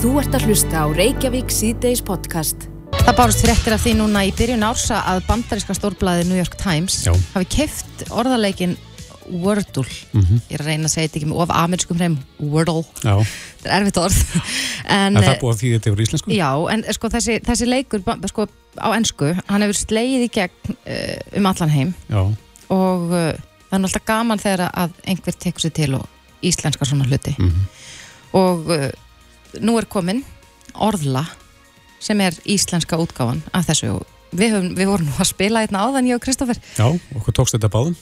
Þú ert að hlusta á Reykjavík síðdeis podcast. Það bárust fréttir af því núna í byrjun ársa að bandaríska stórblæði New York Times Já. hafi keift orðarleikin Wordle. Mhm. Ég er að reyna að segja þetta ekki með of amerískum hreim. Wordle. Já, Þetta er erfitt orð. En, en það er búið að því þetta yfir íslensku? Já, en sko, þessi, þessi leikur sko, á ennsku, hann hefur slegið í gegn uh, um allan heim Já, og uh, það er nú alltaf gaman þegar að einhver tekur sér til og íslenskar svona hluti Mhm. og uh, nú er komin orðla sem er íslenska útgáfan af þessu og við, höfum, við vorum nú að spila einna áðan ég og Kristoffer já, okkur tókst þetta báðum.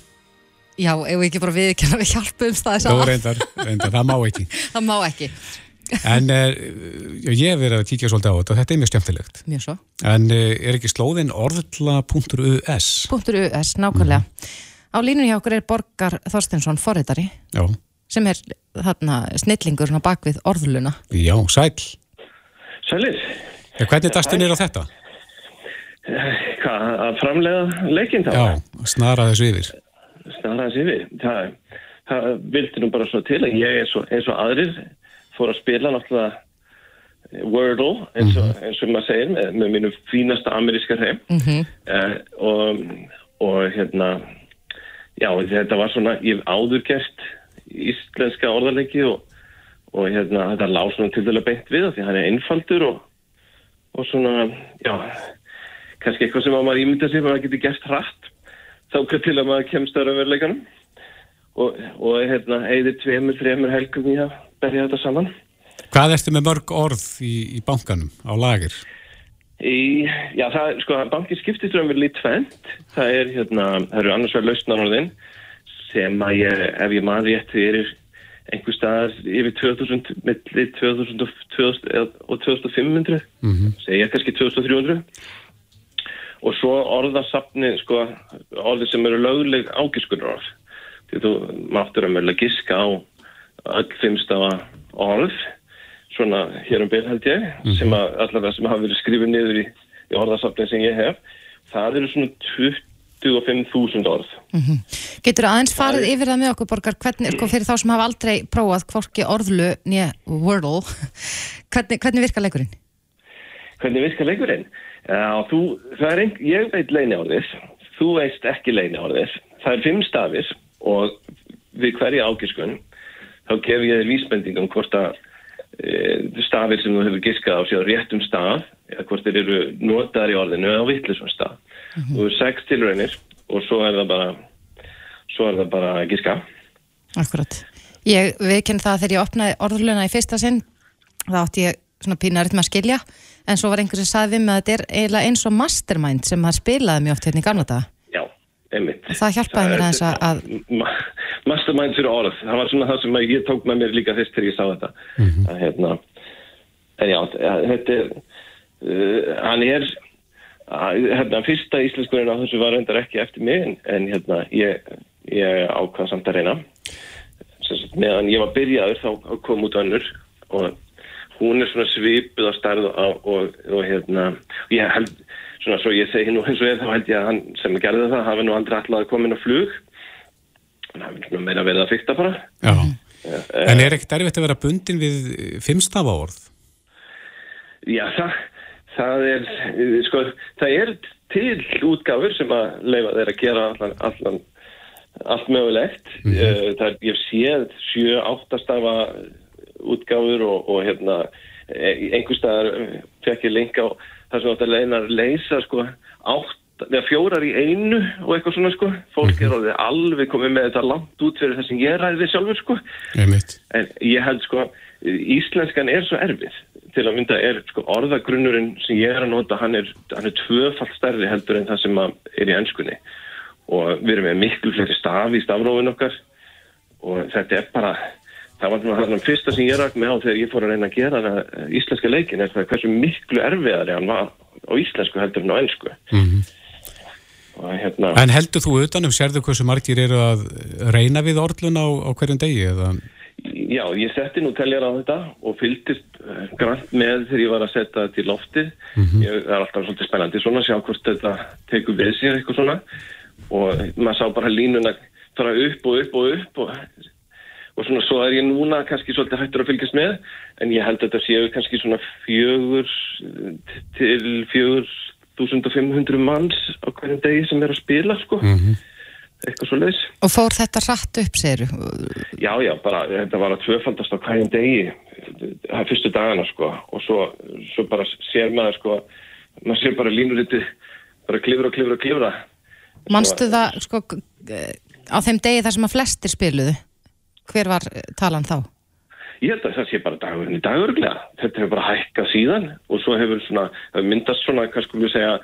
Já, ef við ekki bara við ekki hjálpum það Jó, reyndar, reyndar, það má ekki. Það má ekki, En er, ég hef verið að kíkja svolítið á þetta og þetta er mjög skemmtilegt. Mjög svo. En eh, er ekki slóðin orðla.us? US, nákvæmlega. Á línunni hjá okkur er Borgar Þorstinsson forritari. Já, sem er þarna snillingur á bakvið orðluna já, sæl Sælir, ja, Hvernig dastu nýr á þetta? hvað, að framlega leikinn þá? Já, snara þessu yfir Snarað sér við. Það, það vildi nú bara svo til að ég eins og, eins og aðrir fór að spila náttúrulega Wordle, eins og, eins og maður segir, með, með mínu fínasta ameríska hreim. mm Uh, og, og hérna, já, þetta var svona, ég áður gert íslenska orðarleiki og, og hérna, þetta lág svona til dæla beint við því hann er einfaldur og, og svona, já, kannski eitthvað sem að maður ímynda sér, maður getur gert hratt, þá til að maður kemst að raunveruleikanum og, og hérna, eigðir tveimur, þreimur helgum í að berja þetta saman. Hvað ertu með mörg orð í, í bankanum á lagir? Í, já, það, sko, bankið skiptist raunverulega í tvent. Það er, hérna, það eru annars vegar lausnarorðin sem að ég, ef ég man rétt, er einhver staðar yfir 2000, milli 2000 og 2000 eða- og 2500, Mhm. segja kannski 2300. Og svo orðasafni, sko, orði sem eru lögleg ágiskunar orð. Því þú máttur að mögulega giska á öll fimmstafa orð, svona hér um bil held ég, sem að allavega sem hafa verið skrifið niður í, í orðasafni sem ég hef. Það eru svona 25.000 orð. Getur aðeins farið yfir það með okkur borgar hvernig, sko, fyrir þá sem hafa aldrei prófað hvorki orðlu nýja Wordle hvernig, hvernig virkar leikurinn? Hvernig virkar leikurinn? Já, þú, það er ein, ég veit leini orðis, þú veist ekki leini orðis. Það er fimm stafir og við hverja ágiskun þá gef ég þér vísbendingum hvort að e, stafir sem þú hefur giskað á sér réttum staf eða hvort þeir eru notaðar í orðinu eða á vittlisum staf. Þú er sex tilraunir og svo er það bara svo er það bara að giska. Akkurat. Ég viðkynna það að þegar ég opnaði orðluna í fyrsta sinn þá átti ég svona pínaritt með að skilja en svo var einhver sem sagði við mig að þetta er eiginlega eins og mastermind sem maður spilaði mjög oft hérna í gamla daga Já, einmitt. og það hjálpaði mér aðeins að, að Ma mastermind fyrir orð það var svona það sem ég tók með mér líka fyrst þegar ég sá þetta að, hérna, en já, þetta er uh, hann er að, hérna, fyrsta íslenskurinn á þessu var reyndar ekki eftir mig en, en hérna, ég, ég ákvað samt að reyna sagt, meðan ég var byrjaður þá kom út önnur og hún er svona svipuð á stærð og, og, og hérna, ég held svona svo ég segi nú eins og ég þá held ég að hann sem gerði það hafi nú aldrei alltaf að koma inn á flug en það finnst nú meira verið að fykta bara Já. Eh, En er ekkert erfitt að vera bundin við fimmstafa orð? Já, það, það er sko, það er til útgáfur sem að leifa þeir að gera allan, allan allt mögulegt. Mm það er, ég séð sjö, áttastafa útgáfur og, og hérna e- einhvers staðar eh, fekk ég link á það sem átt að leina að leysa sko átt, eða fjórar í einu og eitthvað svona sko, fólk er orðið alveg komið með þetta langt út fyrir það sem ég ræði sjálfur sko. Einmitt. En ég held sko, íslenskan er svo erfið. Til að mynda er sko, orðagrunnurinn sem ég er að nota, hann er, hann er tvöfalt stærri heldur en það sem er í ennskunni. Og við erum með miklu fleiri stafi í stafrófin okkar og þetta er bara, það var það fyrsta sem ég ræk með á þegar ég fór að reyna að gera það eh, íslenska leikin er það hversu miklu erfiðari hann var á íslensku heldur en á ennsku. Mhm. Og hérna... En heldur þú utanum, sérðu hversu margir eru að reyna við orðlun á, á hverjum degi? Eða? Já, ég setti nú teljar á þetta og fylgdist eh, grannt með þegar ég var að setja þetta í loftið. ég, það er alltaf svolítið spennandi svona að sjá hvort þetta tekur við sér eitthvað svona. Og maður sá bara línuna fara upp og upp og upp og, og svona svo er ég núna kannski svolítið hættur að fylgjast með en ég held að þetta séu kannski svona fjögur til fjögur 1500 manns á hverjum degi sem er að spila sko eitthvað svo leiðis Og fór þetta rætt upp, segir Já, já, bara þetta var að tvöfaldast á hverjum degi það er fyrstu dagana sko og svo, svo bara sér maður sko maður sér bara línuriti bara klifra, klifra, klifra Manstu það, sko, á þeim degi þar sem að flestir spiluðu? Hver var eh, talan þá? Ég held að það sé bara dagurinn í dagurglega. Þetta hefur bara hækkað síðan og svo hefur svona, myndast svona, hvað skulum við segja,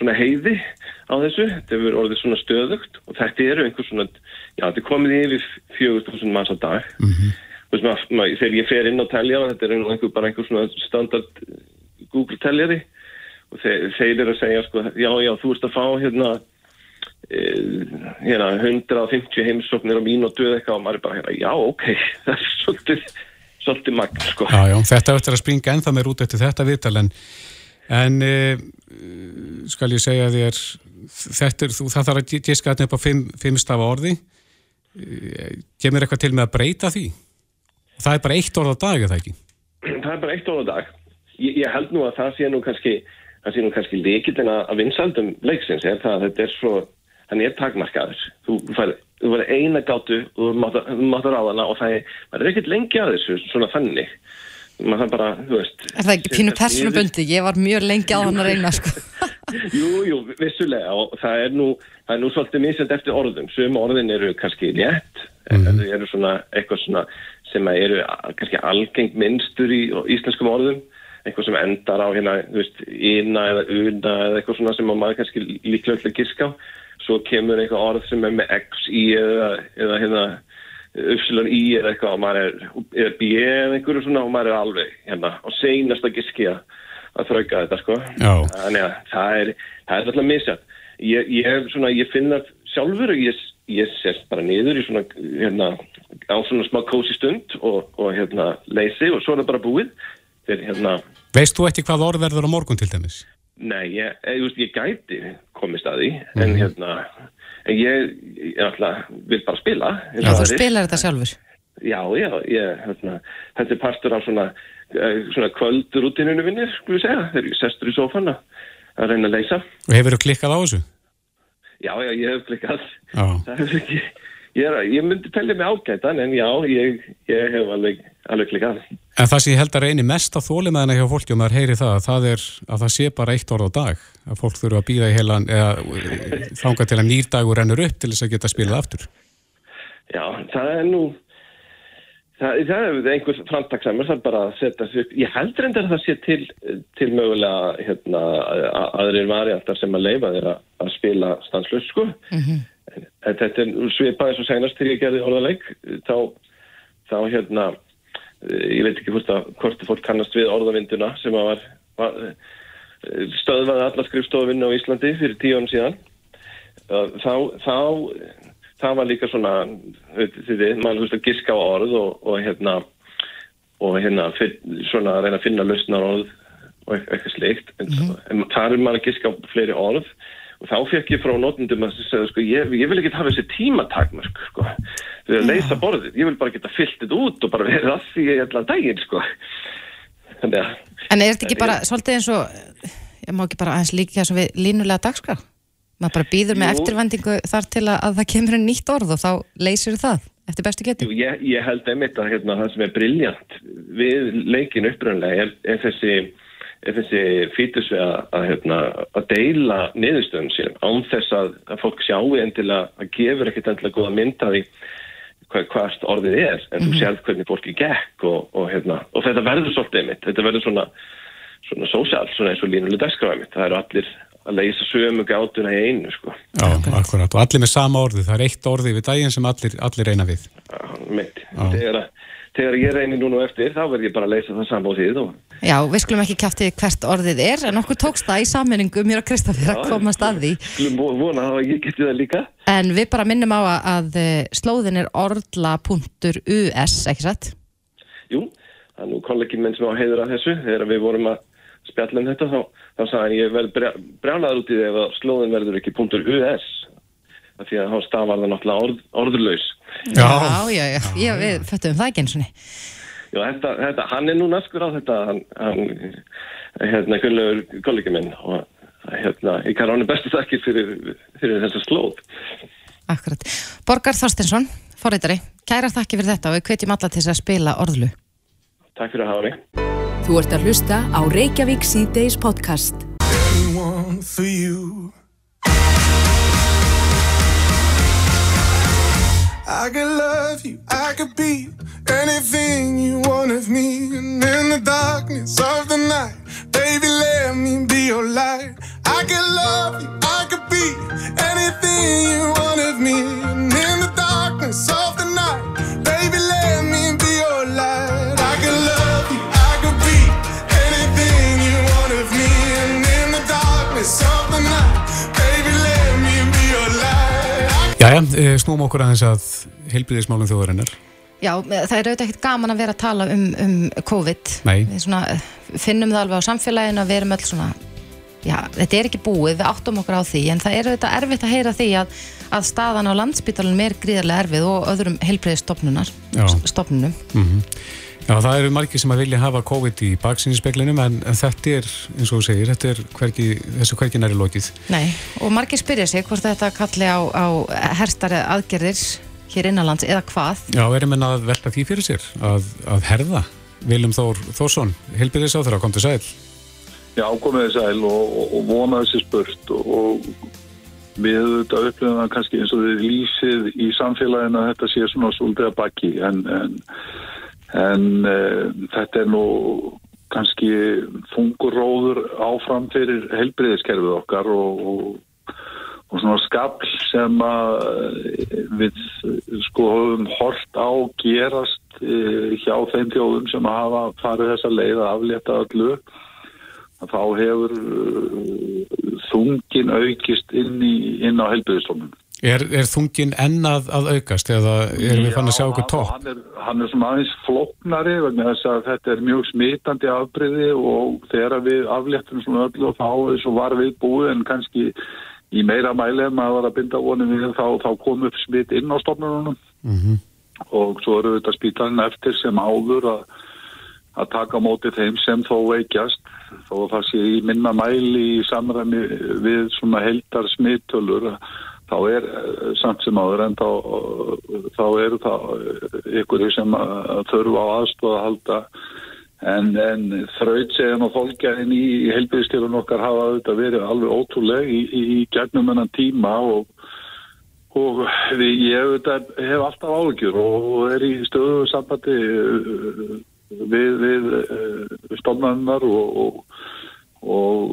svona heiði á þessu. Þetta hefur orðið svona stöðugt og þetta eru einhver svona, já þetta er komið yfir 4000 manns á dag. Mm -hmm. Veist, maður, maður, þegar ég fer inn á telja, þetta er einhver, bara einhver svona standard Google teljari og þeir, þeir eru að segja sko, já já þú ert að fá hérna eh, hérna 150 heimsóknir á mínútu eða eitthvað og maður er bara hérna, já ok, það er svolítið svolítið magn sko. Já, já, þetta eftir að springa ennþá meir út eftir þetta viðtal en, en e, skal ég segja þér þetta er, þú, það þarf að giska þetta upp á fimm, fimm stafa orði e, kemur eitthvað til með að breyta því það er bara eitt orð á dag, er það ekki? Það er bara eitt orð á dag. Ég, ég held nú að það sé nú kannski, það sé nú kannski líkillin að vinsaldum leiksins er það að þetta er svo, hann er takmarkaður. Þú fær eina gátu og þú að ráða hana og það er, er ekkert lengi að þessu, svona þannig. Bara, þú veist. Er það ekki pínu persónubundi? Ég var mjög lengi á hann að reyna, sko. Jú, jú, vissulega og það er nú, það er nú svolítið misjandi eftir orðum. Sum orðin eru kannski létt, en þau eru svona eitthvað svona sem að eru kannski algengt minnstur í íslenskum orðum, eitthvað sem endar á hérna, þú veist, ína eða una eða eitthvað svona sem að maður kannski líklega til að giska á. Svo kemur eitthvað orð sem er með x í eða, eða hérna uppsilon í eða eitthvað og maður er, eða b eða einhverju svona og maður er alveg hérna og seinast að giski að að þrauka þetta sko Já. þannig að það er, það er alltaf misjætt ég, ég, svona, ég finna sjálfur og ég, ég sest bara niður í svona, hérna, á svona smá kósi stund og, og hérna leysi og svo er það bara búið þegar hérna, Veist þú ekki hvað orð verður á morgun til dæmis? nei, ég, ég, ég, ég gæti komist að því, en hérna en ég, ég alltaf vil bara spila eins og Þú spilar þetta sjálfur. Já, já, ég, hérna, þetta er partur af svona, eh, svona kvöldrútininu minni, skulum við segja, þegar ég sestur í sófanna að reyna að leysa. Og hefur þú klikkað á þessu? Já, já, ég hef klikkað. Já. Það er ekki, ég, er, ég myndi tellja mig ágætan, en já, ég, ég hef alveg, alveg klikkað. En það sem ég held að reyni mest á þólimaðina hjá fólki og maður heyri það, það er að það sé bara eitt orð á dag. Að fólk þurfa að býða í heilan eða eh, þanga til að nýrdagur rennur upp til þess að geta spilað aftur. Já, það er nú, það, það er einhvers framtaksamur, það er bara að setja sig upp. Ég held reyndar að það sé til, til mögulega, hérna, að- aðrir variantar sem að leifa þeir að, að spila stanslust, sko. En þetta er svipað eins og senast þegar ég gerði orðaleik þá, þá hérna ég veit ekki hvort að hvort fólk kannast við orðavinduna sem að var, var eh, stöðvaði alla skrifstofinnu á Íslandi fyrir tíu án síðan. Eh, þá, þá það var líka svona þú veist að giska á orð og, og hérna og hérna svona að reyna að finna lausnar orð og eit- eitthvað slikt en, en þar er maður að giska á fleiri orð og þá fekk ég frá notendum að segja sko, ég, ég vil ekki hafa þessi tímatakmörk sko, við að leysa borðið. Ég vil bara geta fyllt þetta út og bara verið að því allan daginn sko. Þannig að En er þetta ekki bara svolítið eins og, ég má ekki bara aðeins líka svo við línulega dagskrá? Maður bara býður með eftirvendingu þar til að, að það kemur einn nýtt orð og þá leysir það eftir bestu Jú, getu. ég, ég held einmitt að hérna, það sem er briljant við leikin uppröðanlega er, er þessi, þessi fítus við að, að, hérna, að deila niðurstöðum sínum án þess að, að fólk sjáu endilega að gefur ekkert endilega góða mynd af því hvað, hvað orðið er en þú sérð hvernig fólki gekk og, og, hérna, og þetta verður svolítið einmitt þetta verður svona svona sósjál, svona eins og línuleg dagskráði mitt það eru allir að leysa sömu gátuna í einu sko Já, akkurat. Og allir með sama orði. Það er eitt orði við daginn sem allir, allir reyna við. Já, mitt. Þegar, að- þegar ég reynir núna eftir þá verð ég bara að leysa það saman á og Já, við skulum ekki kjátti hvert orðið er en okkur tókst það í sammenningu mér og Kristoffer að komast að því. skulum vo- vona að ég geti það líka En við bara minnum á að, eh, slóðin er orla.us, ekki satt? Jú, það er nú kollegin minn sem á heiður að þessu þegar við vorum að spjalla um þetta þá, þá sagði ég brjá, brjálaður út í því að slóðin verður ekki .us því að þá stafar það náttúrulega orð, orðlaus. Já, já, já, já, við föttum það ekki eins og niður. Já, þetta, þetta, hann er nú naskur á þetta, hann, hann hérna, kunnlegur kollegi minn og hérna, ég kann ráni bestu þakkir fyrir, fyrir þessa slóð. Akkurat. Borgar Þorstinsson, forreitari, kæra þakki fyrir þetta og við kvetjum alla til þess að spila orðlu. Takk fyrir að hafa mig. Þú ert að hlusta á Reykjavík C-Days podcast. I could love you, I could be anything you want of me. And in the darkness of the night, baby, let me be your light. I could love you, I could be anything you want of me. And in the darkness of the night, baby, let me be your light. I could love you, I could be anything you want of me. And in the darkness Jæja, eh, snúum okkur aðeins að heilbyrðismálum þjóðarinnar. Já, það er auðvitað ekkert gaman að vera að tala um, um COVID. Nei. Við svona, finnum það alveg á samfélaginu að við erum öll svona, já, þetta er ekki búið, við áttum okkur á því, en það er auðvitað erfitt að heyra því að, að staðan á landsbytalunum er gríðarlega erfið og öðrum heilbreyðistofnunum. Já. Stofnunum. Já, það eru margir sem að vilja hafa COVID í baksinnispeglinum en, en þetta er, eins og þú segir, þetta er hvergi, þessu hvergi næri lokið. Nei, og margir spyrja sig hvort þetta kalli á, á herstari aðgerðir hér innanlands eða hvað. Já, erum en að velta því fyrir sér, að, að herða. Viljum Þór Þórsson, heilbyrðis á þeirra, kom til sæl. Já, komið þið sæl og, og, og vona þessi spurt og, og við auðvitað upplifum það kannski eins og þið lýsið í samfélaginu að þetta sé svona svolítið að baki en, en, en uh, þetta er nú kannski þungur róður áfram fyrir helbriðiskerfið okkar og, og, og svona skapl sem eh, við sko höfum hort á gerast uh, hjá þeim þjóðum sem hafa farið þessa leið að aflétta öllu þá hefur uh, þungin aukist inn, í, inn á helbriðistofnun. Er, er þungin enn að, að aukast eða erum við fann að sjá okkur topp? Hann er, hann er svona aðeins floknari vegna þess að þetta er mjög smitandi afbreyði og þegar við afléttum svona öllu og þá og var við búið en kannski í meira mæli en maður var að binda vonum við þá, þá kom upp smitt inn á stofnunum og svo eru þetta spítalinn eftir sem áður að, að taka á móti þeim sem þó veikjast. Þó að það sé í minna mæli í samræmi við svona heldar smittölur þá er eh, samt sem áður en þá, þá eru það ykkur sem að þurfa á aðstofa að halda. En, en þrautsegan og fólkjæðin í, heilbyrðstjórun okkar hafa auðvitað verið alveg ótrúleg í, í, í gegnum hennan tíma og, og við, ég auðvitað hef alltaf áhugjur og er í stöðu sambandi eh, við, við eh, stofnannar og, og og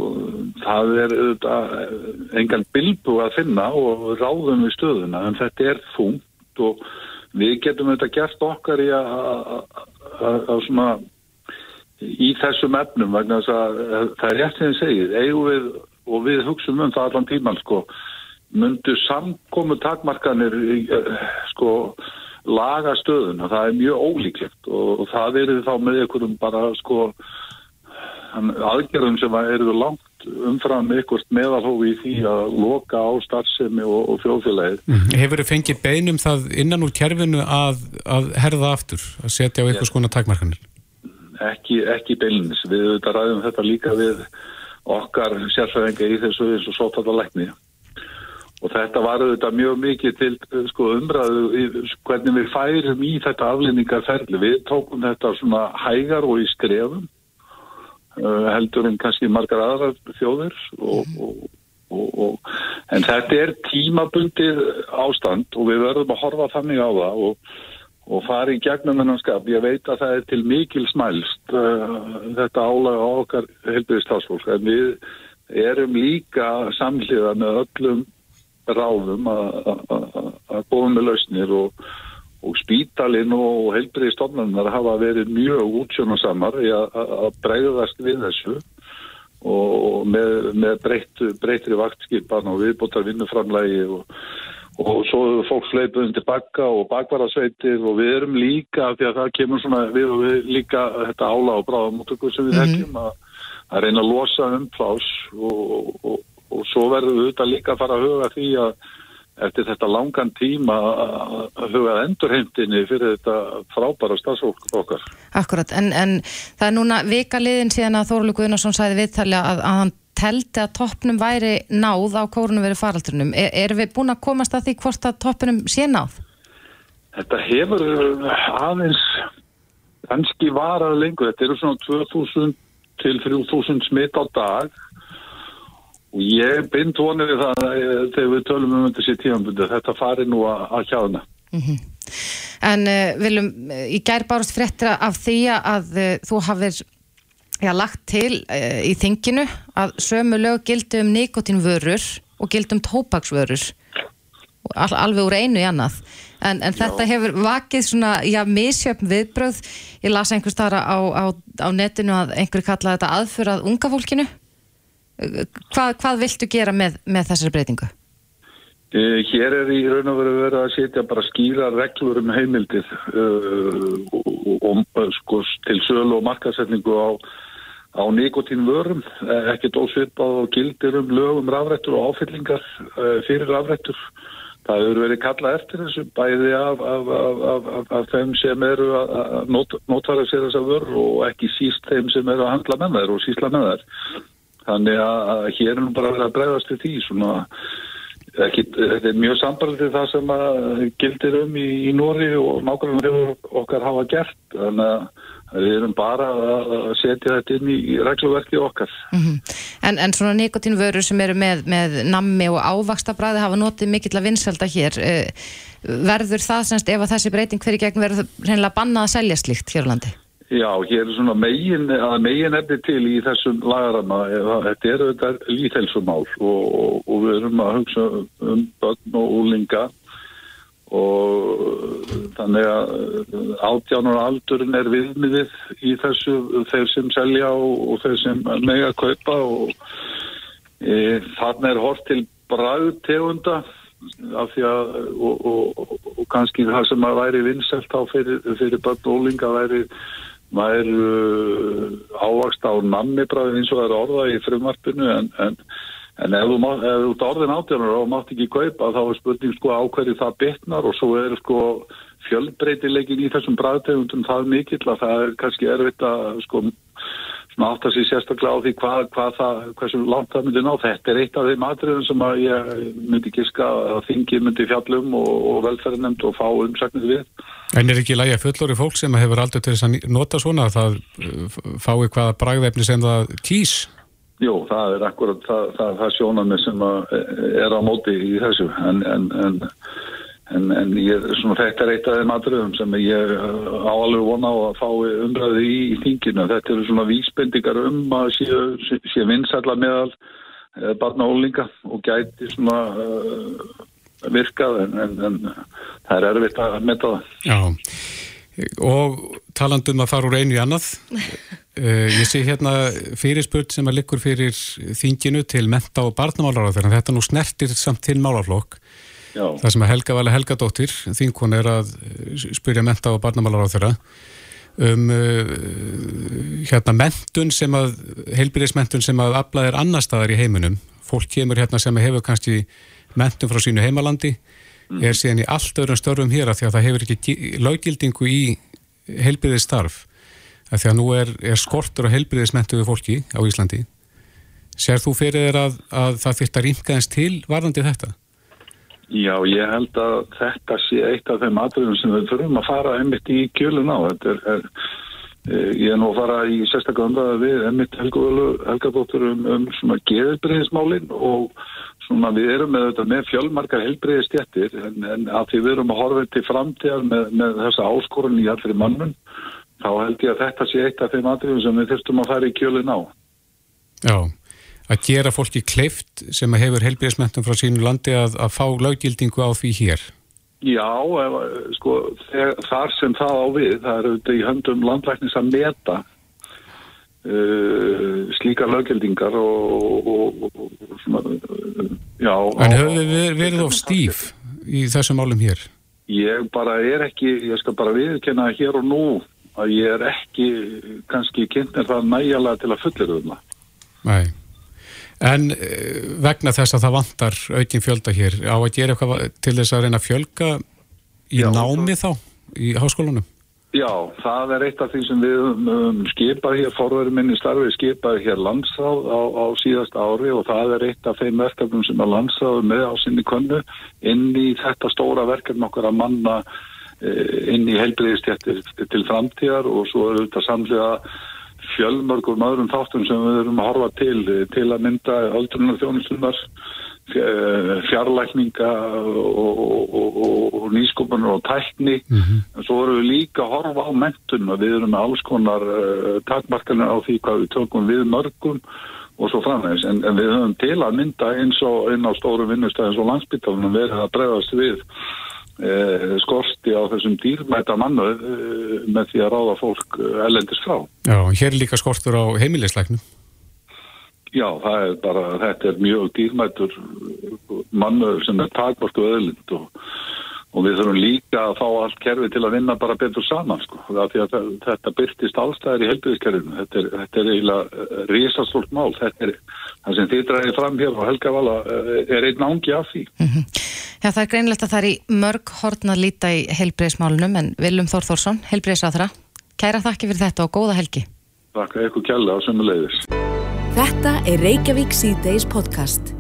það er auðvitað engan bilbu að finna og ráðum við stöðuna. En þetta er þungt og við getum auðvitað gert okkar í að svona í þessum efnum vegna þess að það er rétt sem þið segið eigum við og við hugsaum um það allan tíman sko myndu samkomu takmarkanir sko laga stöðuna, það er mjög ólíklegt og, það er þá með einhverjum bara sko aðgerðum sem eru langt umfram ykkurt meðalhófi í því að loka á starfsemi og, og fjóðfélagið. Mm. Hefur þið fengið beinum það innan úr kerfinu að, að herða aftur, að setja á einhvers konar takmarkanir? Ekki, ekki beinins. Við auðvitað ræðum þetta líka við okkar sérfæðinga í þessu eins og sótattalækni. Og þetta var auðvitað mjög mikið til sko, umræðu hvernig við færum í þetta aflýningarferli. Við tókum þetta svona hægar og í skrefum heldur en kannski margar aðrar þjóðir og, og, og, en þetta er tímabundið ástand og við verðum að horfa þannig á það og fara í gegnum hennan skap. Ég veit að það er til mikil smælst uh, þetta álaga á okkar helbriðstafsfólk en við erum líka samhliða með öllum ráðum að góða með lausnir og, og spítalinn og heilbriðistofnanar hafa verið mjög útsjónasamar í að bregðast við þessu og með, með breytt, breytri vaktskipan og viðbótar vinnuframlægi og, og svo fólk fleipuðin tilbaka og bakvarasveitir og við erum líka, því að það kemur svona við og við líka þetta ála og bráðamótökur sem við þekkjum mm -hmm. að, að reyna að losa um plás og, og og svo verðum við auðvitað líka að fara að huga því að eftir þetta langan tíma að huga endurheimtinni fyrir þetta frábæra stafsfólk okkar. Akkurat, en, en það er núna vika liðin síðan að Þóruður Guðnarsson sæði viðtalja að, að hann teldi að toppnum væri náð á kórunum verið faraldrunum. Er, erum við búin að komast að því hvort að toppnum sé náð? Þetta hefur aðeins kannski varað lengur. Þetta eru svona 2000 til 3000 smitt á dag og ég bind vonið við það eh, þegar við tölum um þessi tímanbundi þetta fari nú að, hjána. Mm -hmm. En uh, viljum í gær bárast fréttra af því að uh, þú hafið já, lagt til uh, í þinginu að sömu lög gildi um nikotínvörur og gildi um tópaksvörur All, alveg úr einu í annað. En, en þetta hefur vakið svona já, misjöfn viðbröð ég las einhvers þar á, á, á netinu að einhver kallaði þetta aðfyrað unga fólkinu Hvað, hvað viltu gera með, með þessari breytingu? Uh, hér er í raun og veru verið að setja bara skýra reglur um heimildir uh, og sko, til sölu og markasetningu á, á nikotínvörum, ekkert ósvipað og gildir um lögum rafrættur og áfyllingar uh, fyrir rafrættur. Það hefur verið kallað eftir þessu bæði af, af, af, af þeim sem eru að notfæra sér þessa vörð og ekki síst þeim sem eru að handla með þær og sísla með þær. Þannig að hér er nú bara verið að bregðast til því svona, ekki, þetta er mjög sambarðið það sem gildir um í, í Nóri og nákvæmlega okkar hafa gert. Þannig að við erum bara að setja þetta inn í regluverki okkar. Mm -hmm. en, en svona nikotínvörur sem eru með, með nammi og ávakstabræði hafa notið mikill að vinselda hér. Eh, verður það semst ef að þessi breyting fyrir gegn verður reynilega bannað að selja slíkt hér á landi? Já, hér er svona megin, megin efni til í þessum lagarama, þetta er auðvitað líþelsumál og, og, og við erum að hugsa um börn og úlinga og þannig að átjánar aldurinn er viðmiðið í þessu þeir sem selja og, og þeir sem mega kaupa og e, þannig er hort til bræðtegunda af því að og kannski það sem að væri vinnselt á fyrir, fyrir börn og úlinga væri maður uh, ávakst á nammibræðin eins og það er orða í frumarpinu en, en, en ef þú, þú orðin átjónar og mátt ekki kaupa þá er spurning sko á hverju það bitnar og svo er sko fjölbreytilegin í þessum bræðtegundum það mikill að það er kannski erfitt að sko átt að sé sérstaklega á því hvað, hvað það, hversu langt það myndi ná. Þetta er eitt af þeim atriðum sem að ég myndi giska að þingi myndi fjallum og, og velferðinemnd og fá umsaknið við. En er ekki lægja fullori fólk sem hefur aldrei til þess að nota svona að það uh, fái hvaða bragðefni sem það kýs? Jú, það er akkurat það, það, það sjónami sem er á móti í þessu en, en, en En, en ég, svona, þetta er eitt af þeim aðröðum sem ég á alveg vona á að fá umræði í, í þinginu. Þetta eru svona vísbendingar um að sé, sé vinsalla meðal eh, barna og ólinga og gæti svona uh, virkað en, en, en það er erfitt að metta það. Já, og talandum að fara úr einu í annað. Uh, ég sé hérna fyrirspurt sem að likur fyrir þinginu til menta og barnamálar á þeirra. Þetta nú snertir samt til málarflokk. Já. Það sem að Helga Vala Helgadóttir, þinkon er að spyrja menta og barnamálar á þeirra um uh, hérna mentun sem að, heilbyrðismentun sem að aflað er annar staðar í heiminum. Fólk kemur hérna sem hefur kannski mentun frá sínu heimalandi, mm. er síðan í allt öðrum störfum hér að því að það hefur ekki löggildingu í heilbyrðisstarf. Því að nú er, er skortur og heilbyrðismentu við fólki á Íslandi. Sér þú fyrir þér að, að það fyrir að rýmkaðast til varðandi þetta? Já, ég held að þetta sé eitt af þeim aðröðum sem við þurfum að fara einmitt í kjölun á. Er, er, eh, ég er nú að fara í sérstaklega umræða við einmitt helgadóttur um, um svona geðbreyðismálinn og svona við erum með, með fjölmarkar helbreyðistjættir en, en að því við erum að horfa til framtíðar með, með þessa áskorun í allri mannum þá held ég að þetta sé eitt af þeim aðröðum sem við þurftum að fara í kjölun á. Já að gera fólki kleift sem hefur helbriðismentum frá sínu landi að, að fá löggildingu á því hér? Já, sko, þegar, þar sem það á við, það eru þetta í höndum landlæknis að meta uh, slíka löggildingar og, og, og svona, uh, já. En höfum við verið á stíf í þessum álum hér? Ég bara er ekki, ég skal bara viðkenna hér og nú að ég er ekki kannski kynnt er það nægjala til að fullir um það. Nei. En eh, vegna þess að það vantar aukin fjölda hér, á að gera eitthvað til þess að reyna að fjölga í Já, námi þá í háskólanum? Já, það er eitt af því sem við um, skipaði hér, forverið minni starfi skipaði hér landsráð á, á síðast ári og það er eitt af þeim verkefnum sem að landsráðu með á sinni könnu inn í þetta stóra verkefn okkar að manna eh, inn í heilbreyðistjættir til framtíðar og svo er þetta samlega fjölmörgur öðrum þáttum sem við erum að horfa til til að mynda aldrunar þjónustunar fjarlækninga og, og, og, og nýskopunar og tækni. En svo erum við líka að horfa á mentun og við erum með alls konar uh, takmarkanir á því hvað við tökum við mörgum og svo framvegs en, en við höfum til að mynda eins og einn á stóru vinnustæðins og landsbyttalunum verið að bregðast við skorti á þessum dýrmæta mannu uh, með því að ráða fólk ellendis frá. Já, hér líka skortur á heimilisleiknum. Já, það er bara, þetta er mjög dýrmætur mannur sem er takvort og öðlind og, og við þurfum líka að fá allt kerfi til að vinna bara betur saman, sko. Að þetta byrtist allstæðir í helbiðiskerfinu. Þetta er, þetta er eiginlega risastórt mál. Þetta er það sem þið dræðir fram hér og Helga Vala er einn ángi af því. Mm -hmm. Já, það er greinlegt að það er í mörg hortna líta í helbriðismálunum en Viljum Þór Þórsson, helbriðisáþra, kæra þakki fyrir þetta og góða helgi. Takk eitthvað kjalla á sömu leiðis. Þetta er Reykjavík C-Days podcast.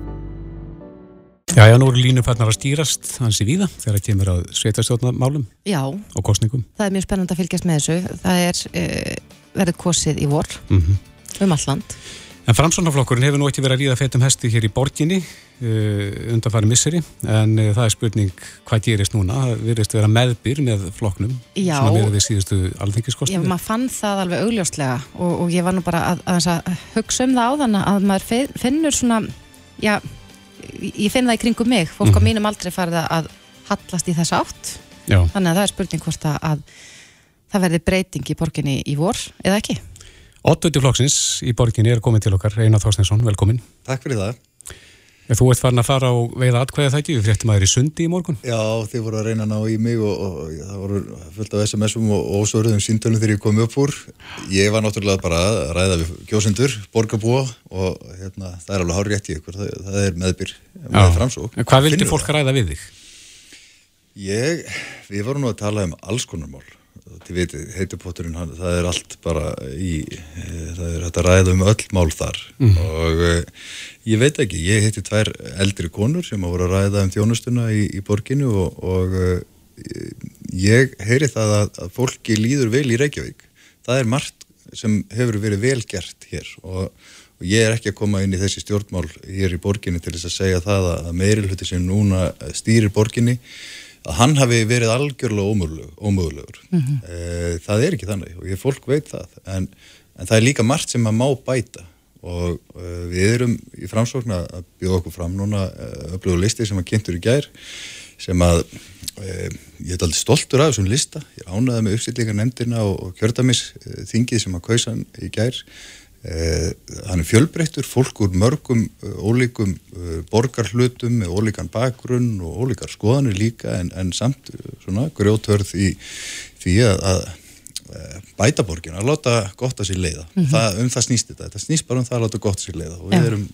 Já, já, nú eru línufarnar að stýrast hansi víða þegar það kemur að sveitarstjórnamálum Já, og kostningum. það er mjög spennand að fylgjast með þessu. Það er uh, verið kosið í vor Mm um alland. En framsónaflokkurinn hefur nú ekki verið að ríða feitum hesti hér í borginni uh, undanfæri misseri en uh, það er spurning hvað gerist núna. Það virðist vera meðbyr með flokknum Já. að vera við síðustu Já, alþengiskostningu. maður fann það alveg augljóslega og, og ég var nú bara að, að, að hugsa um það á þann ég finn það í kringum mig, fólk á Mhm. mínum aldrei farið að hallast í þess átt, Já, þannig að það er spurning hvort að, að það verði breyting í borginni í vor eða ekki. Oddviti flokksins í borginni er komin til okkar, Einar Þorstensson, velkomin. Takk fyrir það. Þú ert farin að fara á veiða atkvæða það ekki, við fréttum að það er í sundi í morgun. Já, þið voru að reyna að ná í mig og, og, og það voru fullt af SMS-um og ósvörðum síntölum þegar ég kom upp úr. Ég var náttúrulega bara að ræða við kjósendur, borgarbúa og hérna, það er alveg hár rétt í ykkur, það, það er meðbyr með framsók. En hvað vildi fólk ræða við þig? Ég, við vorum nú að tala um alls konar mál. Þið veitir, heitupotturinn, það er allt bara í, eh, það er hægt að ræða um öll mál þar og eh, ég veit ekki, ég heiti tvær eldri konur sem að voru að ræða um þjónustuna í, í borginu og, og eh, ég heyri það að, að fólki líður vel í Reykjavík. Það er margt sem hefur verið vel gert hér og, og ég er ekki að koma inn í þessi stjórnmál hér í borginni til þess að segja það að, að meiril sem núna stýrir borginni að hann hafi verið algjörlega ómögulegur, ómögulegur. Eh, það er ekki þannig og ég fólk veit það. En, en það er líka margt sem að má bæta og uh, við erum í framsókn að bjóða okkur fram núna uh, upplöfu listi sem að kynntur í gær sem að uh, ég er aldrei stoltur af þessum lista. Ég ánaði með uppstillingar nefndina og, og kjördamis þingið sem að kausa í gær uh, hann er fjölbreyttur fólk úr mörgum uh, ólíkum uh, borgarhlutum með ólíkan bakgrunn og ólíkar skoðanir líka en, en samt svona grjótörð í því að, að eh, bæta borgin, að láta gott að sér leiða það, um það snýst þetta, þetta snýst bara um það að láta gott að sér leiða og við Já. erum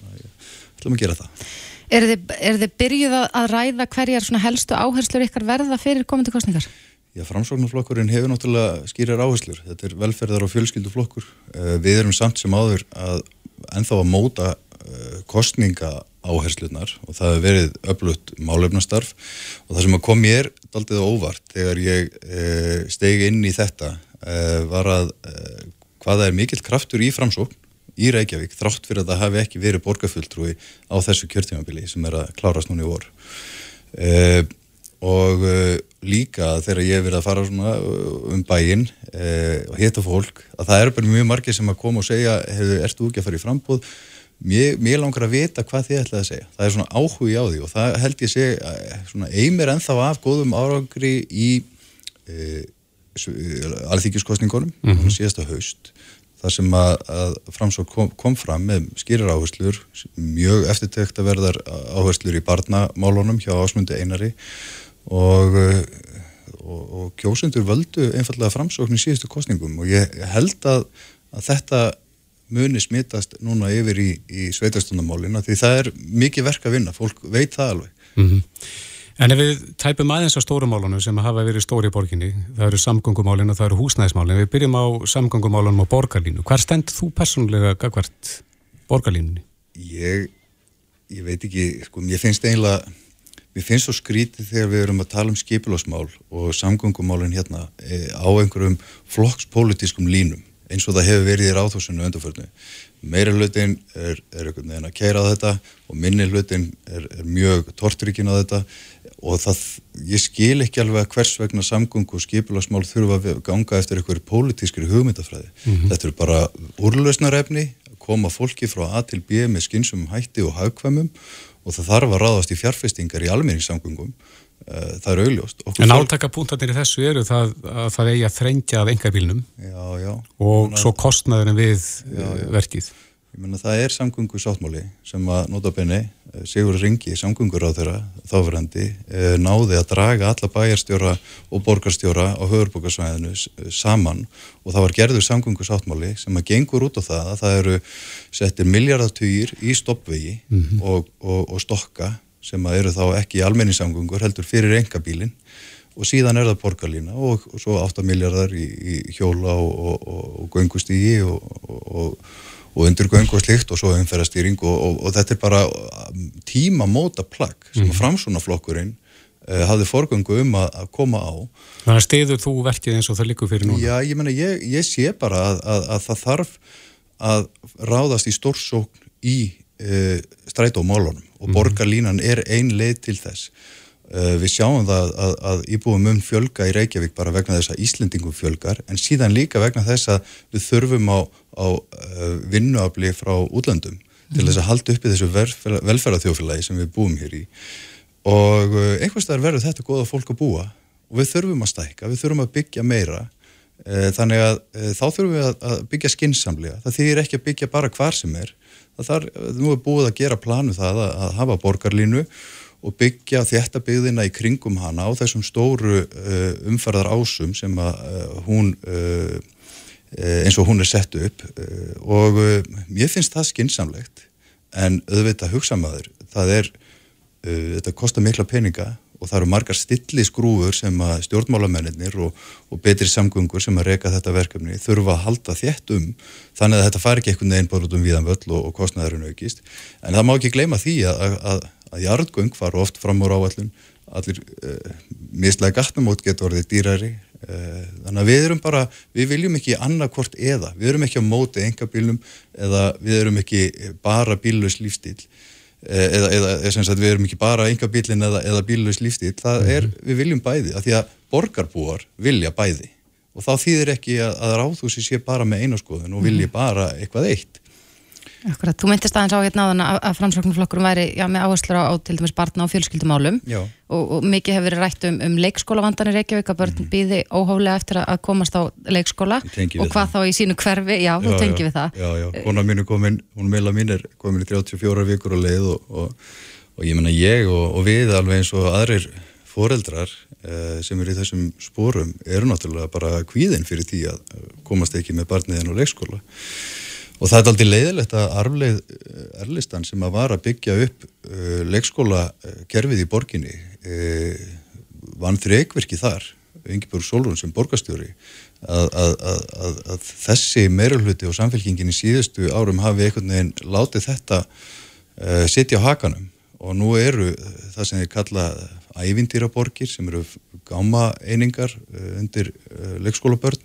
ætlum að gera það Er þið, er þið byrjuð að- að ræða hverjar svona helstu áherslur ykkar verða fyrir komandi kostningar? Já, framsóknarflokkurinn hefur náttúrulega skýrar áherslur, þetta er velferðar og fjölskylduflokkur. Eh, við erum samt sem áður að ennþá að móta eh, kostninga áherslunar og það hefur verið öflutt málefnastarf. Og það sem að kom mér daldið á óvart þegar ég uh, stegi inn í þetta var að hvaða er mikill kraftur í framsókn í Reykjavík þrátt fyrir að það hafi ekki verið borgarfulltrúi á þessu kjörtímabili sem er að klárast núna í vor. Uh, og uh, líka þegar ég hef verið að fara svona uh, um bæinn uh, og hitta fólk að það eru bara mjög margir sem að koma og segja ertu ekki að fara í frambúð mér, mér langar að vita hvað þið ætlaði að segja. Það er svona áhugi á því og það held ég seg svona eimir ennþá af góðum árangri í uh, alþykjuskostningunum mm -hmm. síðasta haust. Þar sem að, að framsók kom, kom fram með skýrar áherslur mjög eftirtekt að verðar áherslur í barnamálunum hjá ásmundi einari og, uh, og, og kjósendur völdu einfallega framsókn í síðustu kostningum og ég held að, að þetta muni smitast núna yfir í, í sveitarstundamálina því það er mikið verk að vinna, fólk veit það alveg. Mm -hmm. En ef við tæpum aðeins á stórumálunum sem hafa verið stóri í borginni, það eru samgöngumálin og það eru húsnæðismálin, við byrjum á samgöngumálunum og borgarlínu. Hvar stend þú personlega gagvart borgarlínunni? Ég, ég veit ekki, sko, ég finnst eiginlega Mér finnst svo skrítið þegar við erum að tala um skipilásmál og samgöngumálinn hérna e, á einhverjum flokkspolítiskum línum eins og það hefur verið í ráðhúsinu önduförnu. Meira hlutin er, er einhvern veginn að keira á þetta og minni hlutin er, er mjög torturíkin á þetta og það, ég skil ekki alveg að hvers vegna samgöngu og skipilásmál þurfa að ganga eftir einhverju pólitískri hugmyndafræði. Mm -hmm. Þetta eru bara úrlausnarefni, koma fólki frá A til B með skynsum hætti og hagkvæmum og það þarf að ráðast í fjárfestingar í almenningssamgöngum. Eh, það er augljóst. Okkur En áltakapunktarnir í þessu eru það að það eigi að þrengja af engabílnum og svo kostnaðurinn við já, já. verkið Ég menna það er samgöngu sáttmáli sem að nota benni eh, Sigur Ringi, samgöngur á þeirra þáfrandi, eh, náði að draga alla bæjarstjóra og borgarstjóra á höfurbókarsvæðinu saman og það var gerður samgöngu sáttmáli sem að gengur út á það að það eru settir miljardatugir í stoppvegi mm -hmm. og, og, og stokka sem að eru þá ekki í almenningssamgöngur heldur fyrir engabílinn og síðan er það borgarlína og, og svo 8 miljardar í, í hjóla og göngustígi og og undirgöng og slikt og svo umferðastýring og, og, og þetta er bara um, tímamóta plagg sem mm. framsunaflokkurinn uh, hafði forgöngu um að, að koma á. Þannig að stiður þú verkið eins og það likur fyrir núna? Já, ég menna, ég, ég sé bara að, að, að það þarf að ráðast í stórsókn í uh, strætómálunum og mm. borgarlínan er ein leið til þess. Uh, við sjáum það að, að íbúum um fjölga í Reykjavík bara vegna þess að Íslendingum fjölgar en síðan líka vegna þess að við þurfum á, á uh, vinnuafli frá útlandum mm. til þess að halda uppi þessu velferðarþjófélagi sem við búum hér í. Og uh, einhvers þar verður þetta goða fólk að búa og við þurfum að stækka, við þurfum að byggja meira. Þannig að þá þurfum við að byggja skinsamlega, það þýðir ekki að byggja bara hvar sem er. Það þarf, nú er búið að gera planu það að, að hafa borgarlínu og byggja þetta byggðina í kringum hana á þessum stóru uh, umferðar ásum sem að uh, hún uh, eins og hún er sett upp. Og ég finnst það skinsamlegt en auðvitað hugsamæður það er, þetta kostar mikla peninga og það eru margar stilli skrúfur sem að stjórnmálamennir og, og betri samgöngur sem að reyka þetta verkefni þurfa að halda þétt um þannig að þetta fari ekki einhvern veginn bara út um viðan völl og, og kostnæðurinn aukist. En það má ekki gleyma því að, að að jarðgöng fara oft fram úr áallun allir uh, mislega gatnamót getur orðið dýrari uh, þannig að við erum bara, við viljum ekki annarkvort eða, við erum ekki á móti enga bílum eða við erum ekki bara bílus lífstíl uh, eða, eða sem sagt við erum ekki bara enga bílin eða, eða bílus lífstíl það er, mhm. við viljum bæði, af því að borgarbúar vilja bæði. Og þá þýðir ekki að, að ráðhúsi sé bara með einaskoðun og vilji mhm. bara eitthvað eitt Akkurat, þú myndist aðeins á hérna áðan að, að framsóknarflokkurum væri já, með áherslu á, á til dæmis barna og fjölskyldumálum. Og, og mikið hefur verið rætt um, um leikskólavandanir Reykjavík að börn mm. býði óhálega eftir að komast á leikskóla og hvað það. þá í sínu hverfi, já, já þú tengið við það. Já, já, kona mín er komin, hún meila mín er komin í 34 vikur og leið og, og, og ég menna ég og við alveg eins og aðrir foreldrar eh, sem eru í þessum spórum eru náttúrulega bara kvíðin fyrir því að komast ekki með barniðin á leikskóla Og það er aldrei leiðilegt að arfleið eh, erlistan sem að var að byggja upp uh, leikskólakerfið í borginni uh, vann þreikverki þar, Ingeborg Solrún sem borgastjóri, að, að, að, að þessi meirulhuti og samfélkingin í síðustu árum hafi einhvern veginn látið þetta uh, sitja á hakanum. Og nú eru það sem þið kalla ævindýraborgir sem eru gáma einingar undir leikskólabörn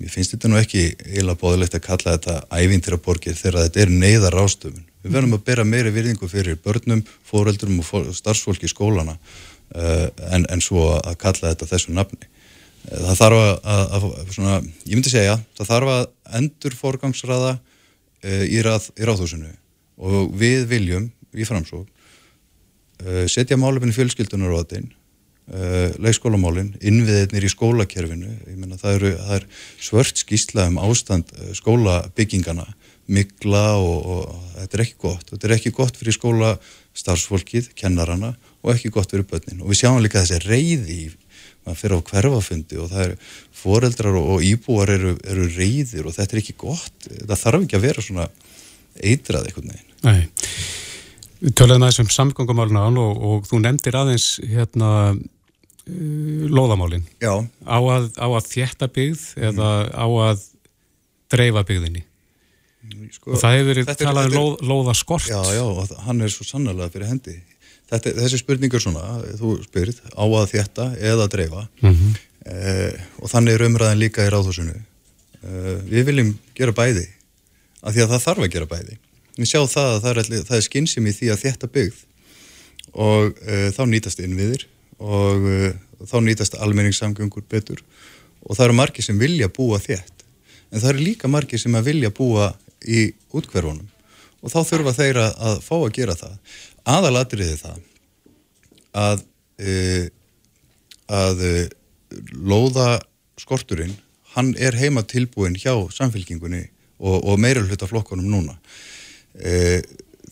Mér finnst þetta nú ekki eila bóðilegt að kalla þetta ævintraborgir þegar þetta er neyðar ástöfun. Við verðum að bera meiri virðingu fyrir börnum, fóreldurum og starfsfólki í skólana uh, en, en svo að kalla þetta þessu nafni. Uh, það þarf að, að, svona, ég myndi segja, það þarf að endur forgangsraða uh, í, rað, í ráðhúsinu og við viljum í framsók setja málefni fjölskyldunar á þetta Uh, leikskólamálinn, innviðirnir í skólakerfinu, ég menna það eru það er svört skýsla um ástand uh, skólabyggingana, mikla og, og þetta er ekki gott. Þetta er ekki gott fyrir skóla starfsfólkið kennarana og ekki gott fyrir börnin. Og við sjáum líka þessi reyði maður fyrir á hverfafundi og það er foreldrar og, og íbúar eru, eru reyðir og þetta er ekki gott. Það þarf ekki að vera svona eitrað eitthvað neginn Nei, við töluðum aðeins um samgöngumáluna og, og þú nefndir aðeins hérna uh, lóðamálin Já, á að, á að þjætta byggð eða á að dreifa byggðinni sko, og það hefur verið er- talað um þetta lóð, lóðaskort Já, já, hann er svo sannlega fyrir hendi. Þetta, þessi spurningur svona, þú spyrð, á að þétta eða dreifa Mhm. eh, og þannig er umræðin líka í ráðhúsinu. Eh, við viljum gera bæði, af því að það þarf að gera bæði. Við sjá það að það er, er skynsum í því að þétta byggð. Og eh, þá nýtast innviðir og eh, þá nýtast almenningssamgöngur betur. Og það eru margir sem vilja búa þétt. En það eru líka margir sem vilja búa í útkverfunum og þá þurfa þeir að, að fá að gera það. Aðalatriði það að e, að lóða skorturinn hann er heima tilbúin hjá samfélkingunni og, og meira hluta flokkunum núna e,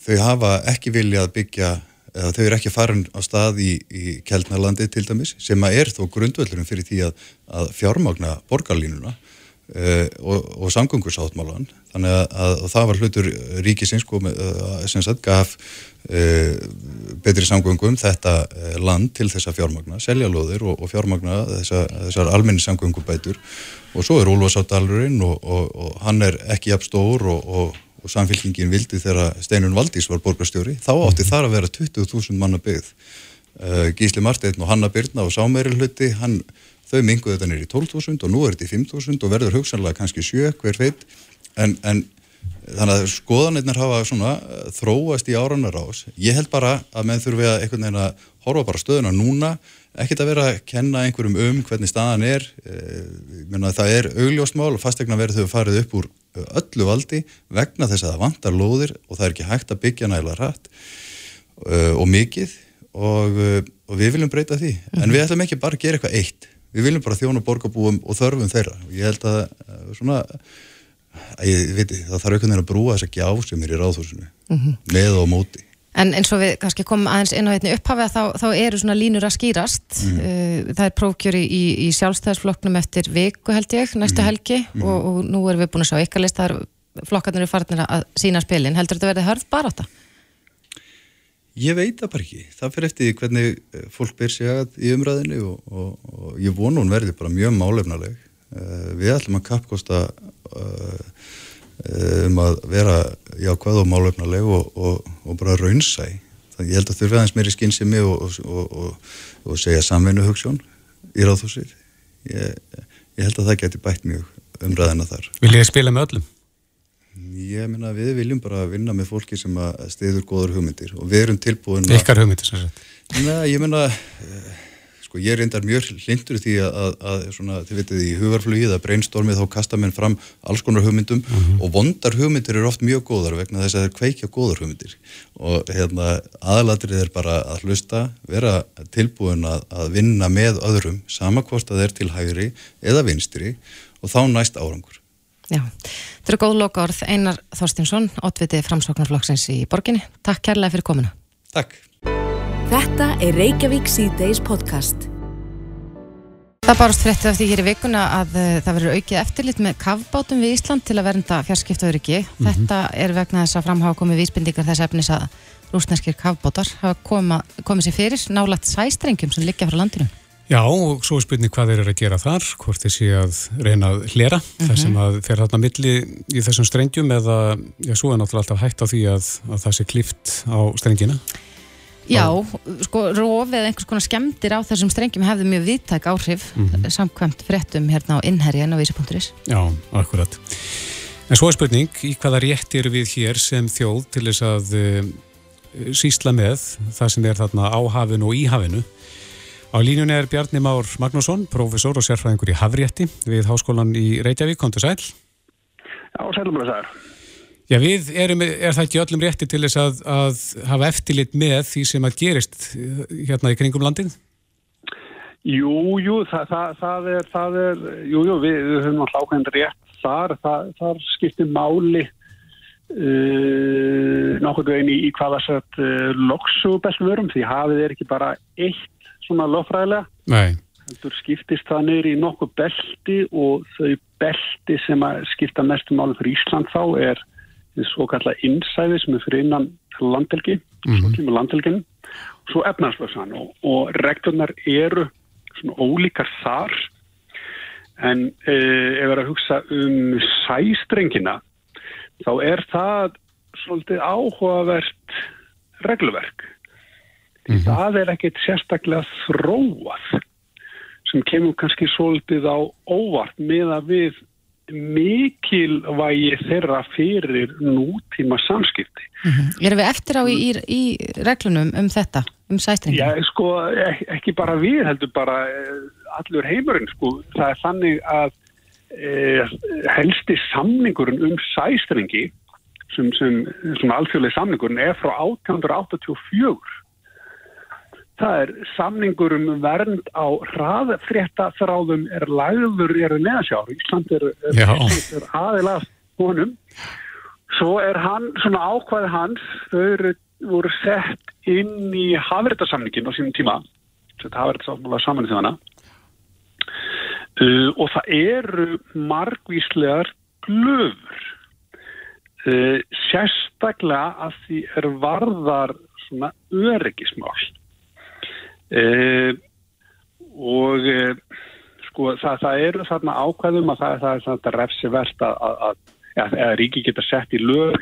þau hafa ekki viljað byggja eða þau eru ekki farin á stað í, í Kjeldnarlandi til dæmis sem að er þó grundvöldurum fyrir því að, að fjármagna borgarlínuna uh, og, og samgöngusáttmálan þannig að, að, að það var hlutur ríkisins uh, sem sagt gaf uh, betri samgöngum þetta uh, land til þessa fjármagna selja lóðir og, og fjármagna þessa, þessar almenni samgöngubætur. Og svo er Úlfarsáttdalurinn og, og, hann er ekki jafn stór og, og samfélkingin vildi þegar Steinun Valdís var borgarstjóri, þá átti þar að vera 20.000 manna byggð. Uh, Gísli Marteinn og Hanna Byrna og Sámeiri hluti, hann, þau minguðu þetta nýri 12.000 og nú er þetta í 5.000 og verður hugsanlega kannski 7 hver feitt, en, en þannig að skoðanirnar hafa svona uh, þróast í áranar ás. Ég held bara að menn þurfi að einhvern veginn að horfa bara stöðuna núna, ekkert að vera að kenna einhverjum um hvernig staðan er, uh, það er augljósmál og fastegna verður þau farið upp úr öllu valdi vegna þess að það vantar lóðir og það er ekki hægt að byggja nægilega rætt uh, og mikið og, uh, og við viljum breyta því. Mm -hmm. en við ætlum ekki bara að gera eitthvað eitt. Við viljum bara þjóna borgarbúum og þörfum þeirra. Og ég held að uh, svona að ég veit það þarf einhvern veginn að brúa þessa gjá sem er í ráðhúsinu. Mm -hmm. með og móti En eins og við kannski komum aðeins inn á einni upphafið þá, þá eru svona línur að skýrast Mm. það er prófkjöri í, í sjálfstæðisflokknum eftir viku held ég, næstu Mm. helgi og, og nú erum við búin að sjá ykkar list það er flokkarnir eru farnir að sína spilin heldur þetta verði hörð bara þetta? Ég veit það bara ekki. Það fyrir eftir hvernig eh, fólk ber sig að í umræðinu og, og, og ég vonu hún verði bara mjög málefnaleg. Uh, við ætlum að kappkosta uh, um að vera jákvæð og málefnaleg og, og, og bara raunsæ. Þannig ég held að þurfa aðeins meiri skinnsemi og, og segja samveinu hugssjón í ráðhúsið. Ég, ég held að það geti bætt mjög umræðina þar. Viljið spila með öllum? Ég minna við viljum bara vinna með fólki sem að stiður góður hugmyndir og við erum tilbúin Ykkar hugmyndir sem sagt. Nei, ég minna sko ég reyndar mjög hlindur því að, að, að svona, þið veitir í hugarflugið að brainstormið þá kasta menn fram alls konar hugmyndum og vondar hugmyndir eru oft mjög góðar vegna þess að þeir kveikja góðar hugmyndir og hérna aðalatrið er bara að hlusta, vera tilbúin að, að vinna með öðrum samakvort að þeir til hægri eða vinstri og þá næst árangur Já, þetta eru góð loka orð Einar Þorstinsson, oddviti framsóknarflokksins í borginni. Takk kærlega fyrir komuna. Takk. Þetta er Reykjavík C-Days podcast. Það barast fréttið eftir hér í vikuna að uh, það verður aukið eftirlit með kafbátum við Ísland til að vernda fjarskiptauriki. Þetta er vegna þess að framhafa komið vísbendingar þess efnis að rúsneskir kafbátar hafa koma, komið sér fyrir nálagt sæstrengjum sem liggja frá landinu. Já, og svo er spurning hvað þeir eru að gera þar, hvort þeir sé að reyna að hlera, það sem að fer þarna milli í þessum strengjum eða, já, svo er náttúrulega alltaf hægt á því að, að það sé klift á strengina. Já, sko, rof eða einhvers konar skemmtir á þessum strengjum hefði mjög viðtæk áhrif samkvæmt fréttum hérna á innherja en á vísi.is. Já, akkurat. En svo er spurning, í hvaða rétt eru við hér sem þjóð til þess að uh, sísla með það sem er þarna á hafinu og í hafinu. Á línunni er Bjarni Már Magnússon, profesor og sérfræðingur í Hafrétti við Háskólan í Reykjavík, komdu sæl. Já, sælum að það er. Já, við erum, er það ekki öllum rétti til þess að, að hafa eftirlit með því sem að gerist eh, hérna í kringum landið? Jú, jú, það, það, það er, það er, jú, jú, við, við höfum alltaf ákveðin rétt þar, það, þar skiptir máli uh, nokkuð veginn í, í hvaða sett uh, loksu best vörum, því hafið er ekki bara eitt svona lögfræðilega, Nei. heldur skiptist það niður í nokkuð belti og þau belti sem að skipta mestum málum fyrir Ísland þá er því svo kallar innsæði sem er fyrir innan landelgi, svo kemur landelgin svo efnarslösan og, og reglurnar eru svona ólíkar þar. En e, ef við erum að hugsa um sæstrengina þá er það svolítið áhugavert regluverk. Því það er ekkert sérstaklega þróað sem kemur kannski svolítið á óvart með að við mikilvægi þeirra fyrir nútíma samskipti. Erum við eftir á í, í, í reglunum um þetta, um sæstringin? Já, sko, ek, ekki bara við heldur bara eh, allur heimurinn, sko. Það er þannig að eh, helsti samningurinn um sæstringi sem, sem, sem alþjóðlega samningurinn er frá 1884 Það er samningur um vernd á hraðfrétta þráðum er lagður eru neðasjár. Ísland er, er, er aðilast honum. Svo er hann, svona ákvæði hans, þau voru sett inn í hafréttasamningin á sínum tíma. Þetta hafréttasamninga saman í þjóðana. Uh, og það eru margvíslegar glöfur. Uh, sérstaklega að því er varðar svona öryggismál. Uh, og uh, sko það, það eru þarna ákvæðum að það, það er svona refsivert að, að, að ríki geta sett í lög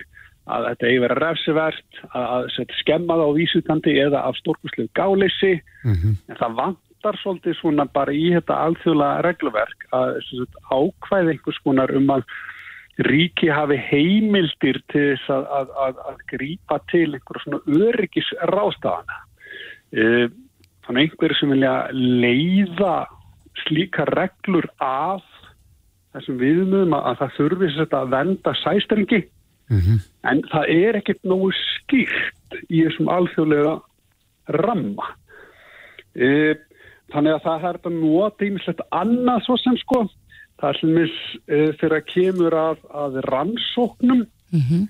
að þetta eigi vera refsivert að, að setja skemmað á vísutandi eða af stórkuslegu gáleysi mm -hmm. en það vantar svolítið svona bara í þetta alþjóðlega regluverk að sagt, ákvæði einhvers konar um að ríki hafi heimildir til þess að grípa til einhverja svona öryggis rástafana uh, Þannig einhverju sem vilja leiða slíka reglur af þessum viðmöðum að það þurfi að venda sæstrengi mm -hmm. en það er ekkert nógu skýrt í þessum alþjóðlega ramma. E, þannig að það er þetta nota ímislegt annað svo sem sko. Það er slumis e, fyrir að kemur að, að rannsóknum Mm -hmm.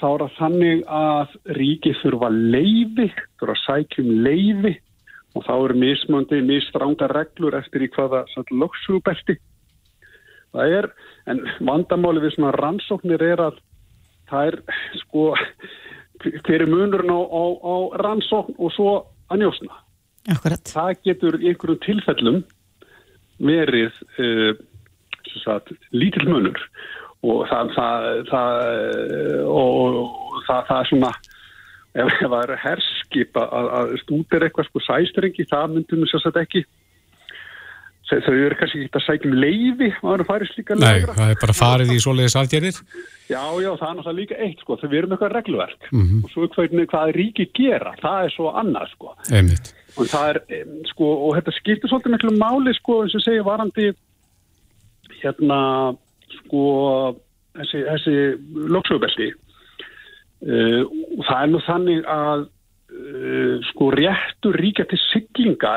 þá er það þannig að ríki þurfa leiði, þurfa sækjum leiði og þá eru mismöndi, misstránga reglur eftir í hvaða lögsugubelti það er, en vandamáli við svona rannsóknir er að það er sko hver er munurinn á, á, á rannsókn og svo að njósna. Akkurat. það getur í einhverjum tilfellum verið uh, sagt, lítill munur. Og það, það, það og, og það, það er svona ef það er herskip að, að stútir eitthvað sko sæstrengi, það myndum við sérstaklega ekki þau eru kannski ekki að sækja um leiði að það farið slíka Nei, legra. það er bara farið í svoleiðis aðgerðir Já, já, það er náttúrulega líka eitt sko, þau verum eitthvað regluverk mm -hmm. og svo hvernig hvað ríki gera, það er svo annað sko Einmitt. og það er, sko, og þetta skiptir svolítið miklu máli sko, eins og segja varandi hérna sko þessi, þessi loksugubelti Uh, og það er nú þannig að uh, sko réttur ríkja til siglinga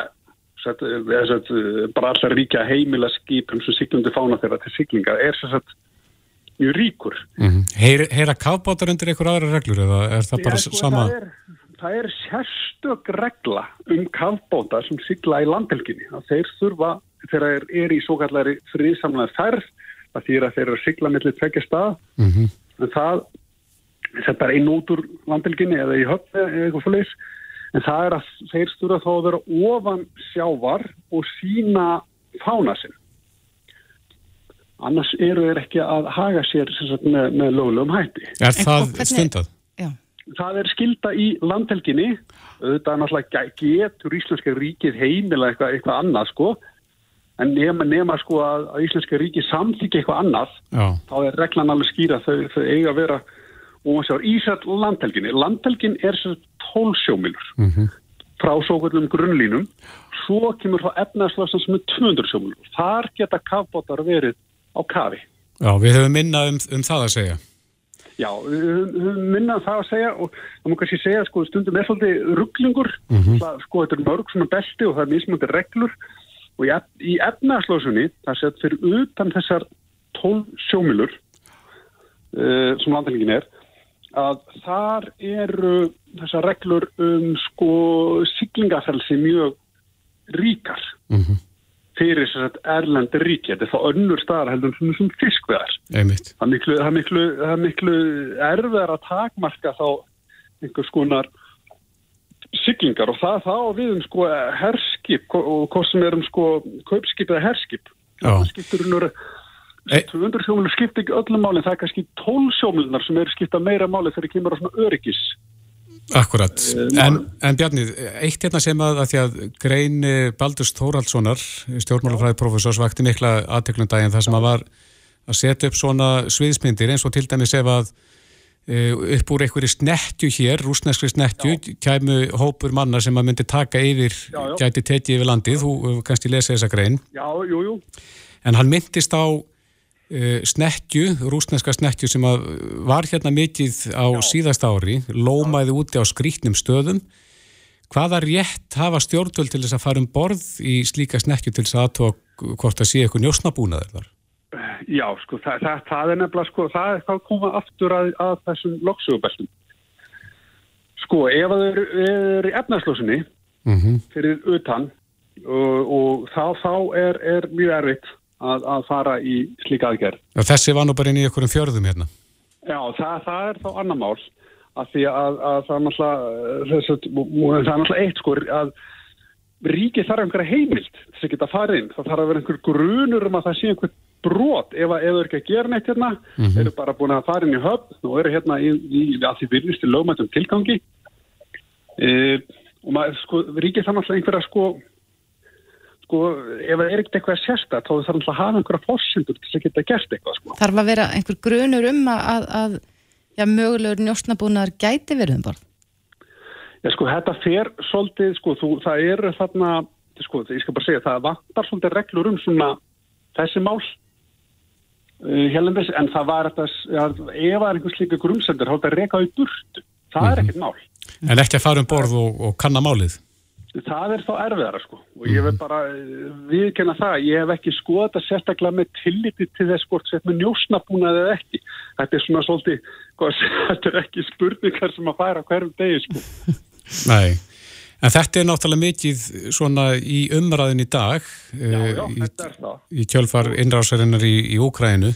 satt, satt, bara allar ríkja heimila skipum sem siglundi fána þeirra til siglinga er satt, mjög ríkur mm -hmm. Heyr, Heyra kápbátar undir einhver aðra reglur eða er það bara Já, sko, sama? Það er, það er sérstök regla um kápbátar sem sigla í landhelginni þeir þurfa, þeir eru í svo kallari friðsamlega ferð að því að þeir eru að sigla millir tvekja stað Mm -hmm. en það þetta er einn út úr landhelginni eða í höfni eða eitthvað fylgis en það er að þeir stúra þá að vera ofan sjávar og sína fána sinn. Annars eru þeir ekki að haga sér sem sagt, með, með lögulegum hætti. Er En það hvernig- stundað? Já. það er skilda í landhelginni. Auðvitað er náttúrulega getur íslenska ríkið heimila eitthvað, eitthvað annað sko. En nema, nema sko að, að íslenska ríkið samþykja eitthvað annað Já, þá er reglan alveg skýra þau, þau eiga að vera og maður sér Ísall landhelginni landhelgin er sér tólsjómilur Mhm. frá svo kvöldum grunnlínum. Svo kemur þá efnaðslöfsan sem er 200 sjómilur þar geta kafbótar verið á kafi. Já við höfum minnað um, um það að segja. Já, við höfum minnað það að segja og það má kannski segja sko stundum er svolítið rugglingur Mhm. það, sko þetta er mörg svona belti og það er mismöndi reglur. Og í, ef- í efnaðslöfsunni það sett fyrir utan þessar 12 sjómilur uh, sem landhelgin er að þar eru þessar reglur um sko siglingafelsi mjög ríkar Mhm. fyrir þess að erlendi ríki. Þetta er þá önnur staðar heldur sem, sem fiskveðar. Það er miklu, það miklu, það miklu erfiðar að takmarka þá einhvers konar siglingar og það þá við um sko herskip og hvað sem er um sko kaupskip eða herskip. Já. Það skiptur um Ei. 200 sjómulur skiptir ekki öllum málinn, það er kannski 12 sjómulunar sem eru skipta meira máli þegar það kemur á svona öryggis. Akkurat, Eh, en, en Bjarni, eitt hérna sem að, að því að grein eh, Baldurs Þóraldssonar, stjórnmálafræði professors, vakti mikla aðteklum daginn þar sem að var að setja upp svona sviðsmyndir eins og til dæmis ef að eh, upp úr einhverju snettju hér, rúsneskri snettju, kæmu hópur manna sem að myndi taka yfir, Já, já. gæti tekið yfir landið, þú kannski lesið þessa grein, Já, en hann myndist á uh, snekkju, rúsneska snekkju sem að var hérna mikið á síðasta ári, lómaði úti á skrítnum stöðum. Hvaða rétt hafa stjórnvöld til þess að fara um borð í slíka snekkju til þess að aðtóa hvort að sé eitthvað njósnabúnaður þar? Já, sko, það, það, það er nefnilega, sko, það er að koma aftur að, að þessum loksugubeltum. Sko, ef það eru er í efnarslósinni Mm fyrir utan og, og þá, þá er, er mjög erfitt að, að fara í slíka aðgerð. Já, þessi var nú bara inn í einhverjum fjörðum hérna. Já, það, það er þá annar mál að því að, að það er náttúrulega það eitt sko að ríkið þarf einhverja heimild að geta farið inn. Það þarf að vera einhver grunur um að það sé einhver brot ef að ef þau eru ekki að gera neitt hérna eru bara búin að fara inn í höfn og eru hérna í, í að því í lögmættum tilgangi e, og maður sko ríkið þarf náttúrulega einhverja sko sko ef það er ekkert eitthvað sérstætt þá þarf náttúrulega að hafa einhverja fórsendur til að geta gert eitthvað sko. Þarf að vera einhver grunur um að, að, að já, mögulegur njósnabúnaðar gæti verið um borð? Já, sko, þetta fer svolítið, sko, þú, það eru þarna, sko, ég skal bara segja, það vantar svolítið reglur um svona þessi mál uh, helendis, en það var þetta, ja, ef það er einhvers líka grunnsendur, þá er þetta rekað í burtu. Það er ekkert mál. En ekki að fara um borð og, og kanna málið. Það er þá erfiðara, sko, og ég vil bara uh, viðkenna það, ég hef ekki skoðað þetta sérstaklega með tilliti til þess hvort sett með njósnabúnað eða ekki. Þetta er svona svolítið, hvað, þetta er ekki spurningar sem að færa hverjum degi, sko. Nei, en þetta er náttúrulega mikið svona í umræðin í dag Já, eh, já, í, er það. í kjölfar innrásarinnar í, í Úkrænu.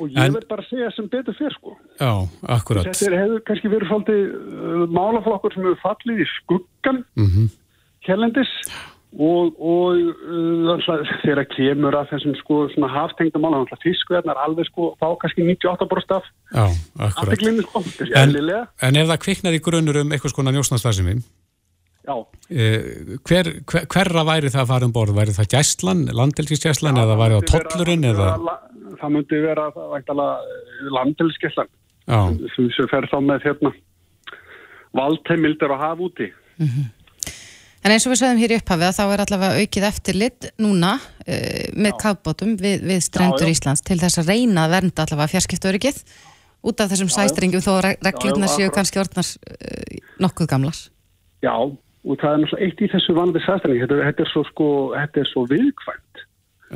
Og ég En- vil bara segja sem betur fyrr, sko. Já, akkurat. Þetta hefur kannski verið svolítið uh, málaflokkur sem hefur fallið í skuggan Mm hérlendis og, og uh, þegar kemur að þessum sko mála, alltaf fiskverðnar alveg sko, þá kannski 98% af Já, akkurat. sko, En, en ef það kviknaði grunur um eitthvað skona njósnastarðsemi, Já, eh, hver, hver, hverra væri það að fara um borð? Væri það gæslan, landhelgisgæslan eða væri það tollurinn Það myndi vera landhelskeslan Já, sem fer þá með hérna valdheimildir að hafa úti. En eins og við sögum hér í upphafið þá er allavega aukið eftirlit núna uh, með kafbótum við, við strendur Já, já. Íslands til þess að reyna að vernda allavega fjarskiptaurikið út af þessum sæstringjum þó reglurnar séu kannski orðnar uh, nokkuð gamlar. Já, og það er náttúrulega eitt í þessu vanandi sæstæningi, þetta, þetta er svo sko, þetta er svo viðkvæmt.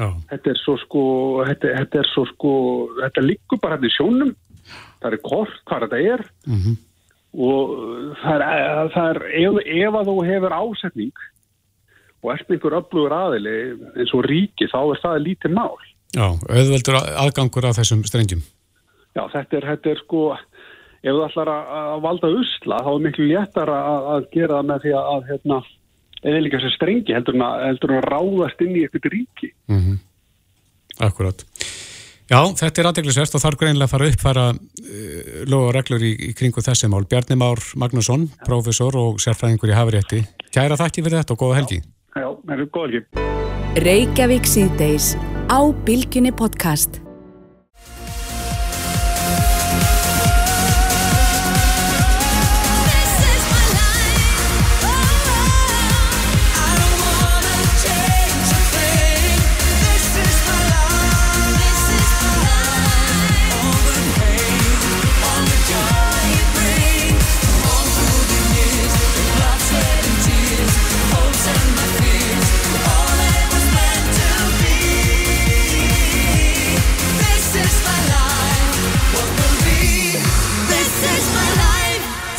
já, Þetta er svo sko, þetta, þetta er svo sko, þetta liggur bara hérna í sjónum, það er kort hvað þetta er Mhm. Og það er, það er ef, ef að þú hefur ásetning og ert einhver öflugur aðili eins og ríki, þá er það lítið mál. já, auðveldur aðgangur af þessum strengjum. Já, þetta er, þetta er sko, ef þú ætlar að, að valda usla, þá er miklu léttar að, að gera það með því að, hérna, eða líka sér strengi heldur en að, að ráðast inn í eitthvað ríki. Mm Akkurat. Já, þetta er aðdeglisverst og þarf greinilega að fara að uppfæra uh, lög og reglur í, í kringu þessi mál. Bjarni Már Magnússon, prófessor og sérfræðingur í Hafrétti. Kæra þakki fyrir þetta og góða helgi. Já, það er góð ekki.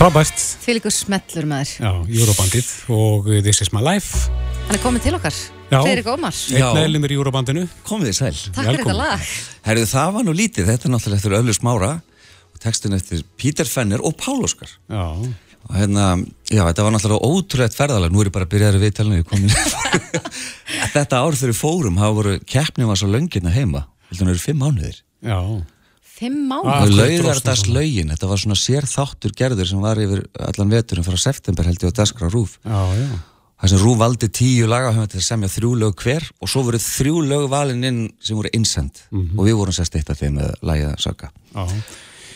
Frábært. Fylgur smellur maður. Já, Eurobandið og This is my life. Hann er komið til okkar. Já, Friðrik Ómar, Já. einn eðlumir í Júrabandinu. Komið þið sæl. takk fyrir þetta lag Herðu, það var nú lítið, þetta er náttúrulega eftir Öllus Mára og textin eftir Pítur Fenner og Pál Óskar. Já, Og hérna, já, þetta var náttúrulega ótrúlega ferðalega, nú er ég bara að byrja að komin. þetta ár þegar við fórum, hafa voru, keppnið var svo löngirna heima, heldur það eru fimm mánuðir. já. Fimm mánu af Og hverju laugardags dróstu svona? lögin, þetta var svona sér þáttur gerður sem var yfir allan veturinn frá september held ég á Daskra Rúf. Já, já. Það sem Rúf valdi tíu laga og hefði til að semja þrjú lög hver og svo voru þrjú lög valin inn sem voru innsend og við vorum sérst eitt af þeim með lagið að söka. já.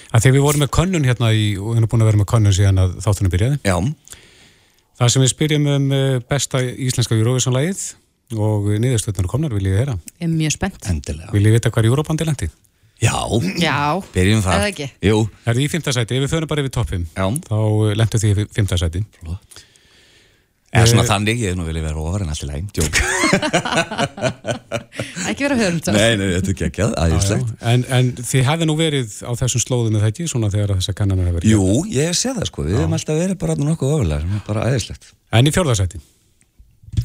Þegar við vorum með könnun hérna í, og erum búin að vera með könnun síðan að þáttunum byrjaði. Já, Það sem við spyrjum um eh, besta íslenska Eurovision-lægið og niðurstöðnur komnar, vil ég heyra. Ég er mjög spennt endilega. Vil ég vita hvað Eurobandi lendi? Já, Já, byrjum það. Er það ekki? Jú, Er þið í fymtasæti? Ef við förum bara yfir toppum, Já. þá lendu þið í fymtasæti. eða svona Eh, þannig, ég hef nú vilja vera ofar en allir læg, djók. ekki vera höfum svo nei, nei, þetta er ekki ekki aðeinslegt. En, en þið hefði nú verið á þessum slóðum með þetta, svona þegar þessar kannanar hefur verið. Jú, ég sé það sko, við hefum alltaf verið bara nokkuð ofalega, sem er bara aðeinslegt. En í fjórðasæti,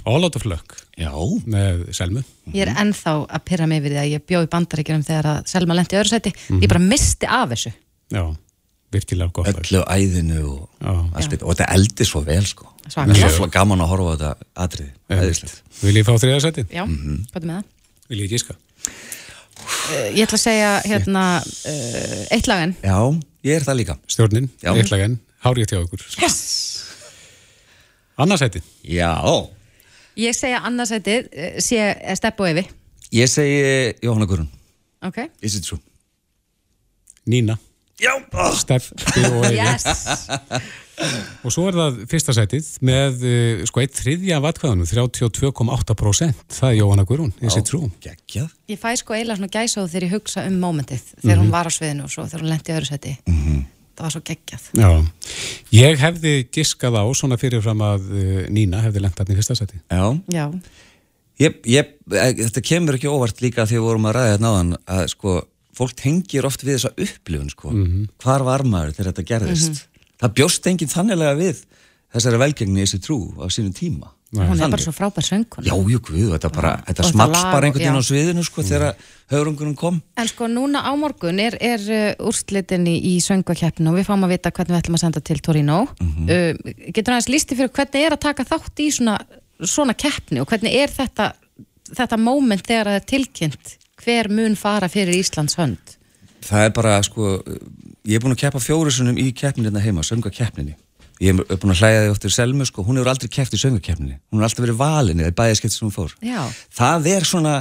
All Out of Luck Já, með Selmu. Ég er ennþá að pyrra mig við því að ég bjóð í bandaríkjunum þegar að Selma lendi í öðru sæti Ég bara misti af þessu Já, virkilega gott. öllu æðinu og Já. allt þetta, og þetta eldi svo vel sko. Svakalega. Svo gaman að horfa á þetta atriði, aðeinslegt. Vil ég fá þriðasæti? Já, hvað er með það? Vil ég gíska? Uh, Ég ætla að segja hérna uh, eitt lagan Já, ég er það líka. Stjórnin, Já. eitlagan, hárið hjá ykkur. yes. Annarsæti, Já, Ég segja annarsætið uh, sé eh, Stepp og Evi ég segi Jóhanna Gurun, Ok is it true? Nína, Já, oh. Steffi og Evi. Yes Og svo er það fyrsta sætið með sko eitt þriðja af atkvæðunum, 32,8%. Það er Jóhanna Guðrún, is it true? geggjað. Ég fæ sko eiginlega svona gæsáð þegar ég hugsa um mómentið þegar hún var á sviðinu og svo þegar hún lendi öðru sæti Það var svo geggjað. Já. Ég hefði giskað á svona fyrirfram að uh, Nína hefði lent hann í fyrsta sæti. Já, Já, ég, ég, eh, þetta kemur ekki óvart líka þegar við vorum að ræða þetta náðan að sko, fólk tengir oft við þessa upplifun sko. hvar var maður þegar þetta gerðist? Það bjóst enginn þanniglega við þessari velgengni í þessi trú á sínum tíma hún er bara svo frábær söngkona. Já, jú, guð, þetta, bara, þetta lag bara einhvern veginn á sviðinu sko, þegar höfrungunum kom. En sko núna á morgun er, er uh, úrslitin í, í söngakeppinu og við fáum að vita hvernig við ætlum að senda til Torino. Mhm. uh, Getur aðeins lísti fyrir hvernig er að taka þátt í svona, svona keppni og hvernig er þetta þetta moment þegar það er tilkynnt? Hver mun fara fyrir Íslands hönd? Það er bara, sko, ég er búin að keppa fjórusunum í keppninina heima, söngakeppninni. Ég er búin að hlæða því oftir Selmu, sko, hún hefur aldrei keppt í söngakeppninni. Hún hefur alltaf verið valinni, það er bæðið skipt sem hún fór. Já, Það er svona,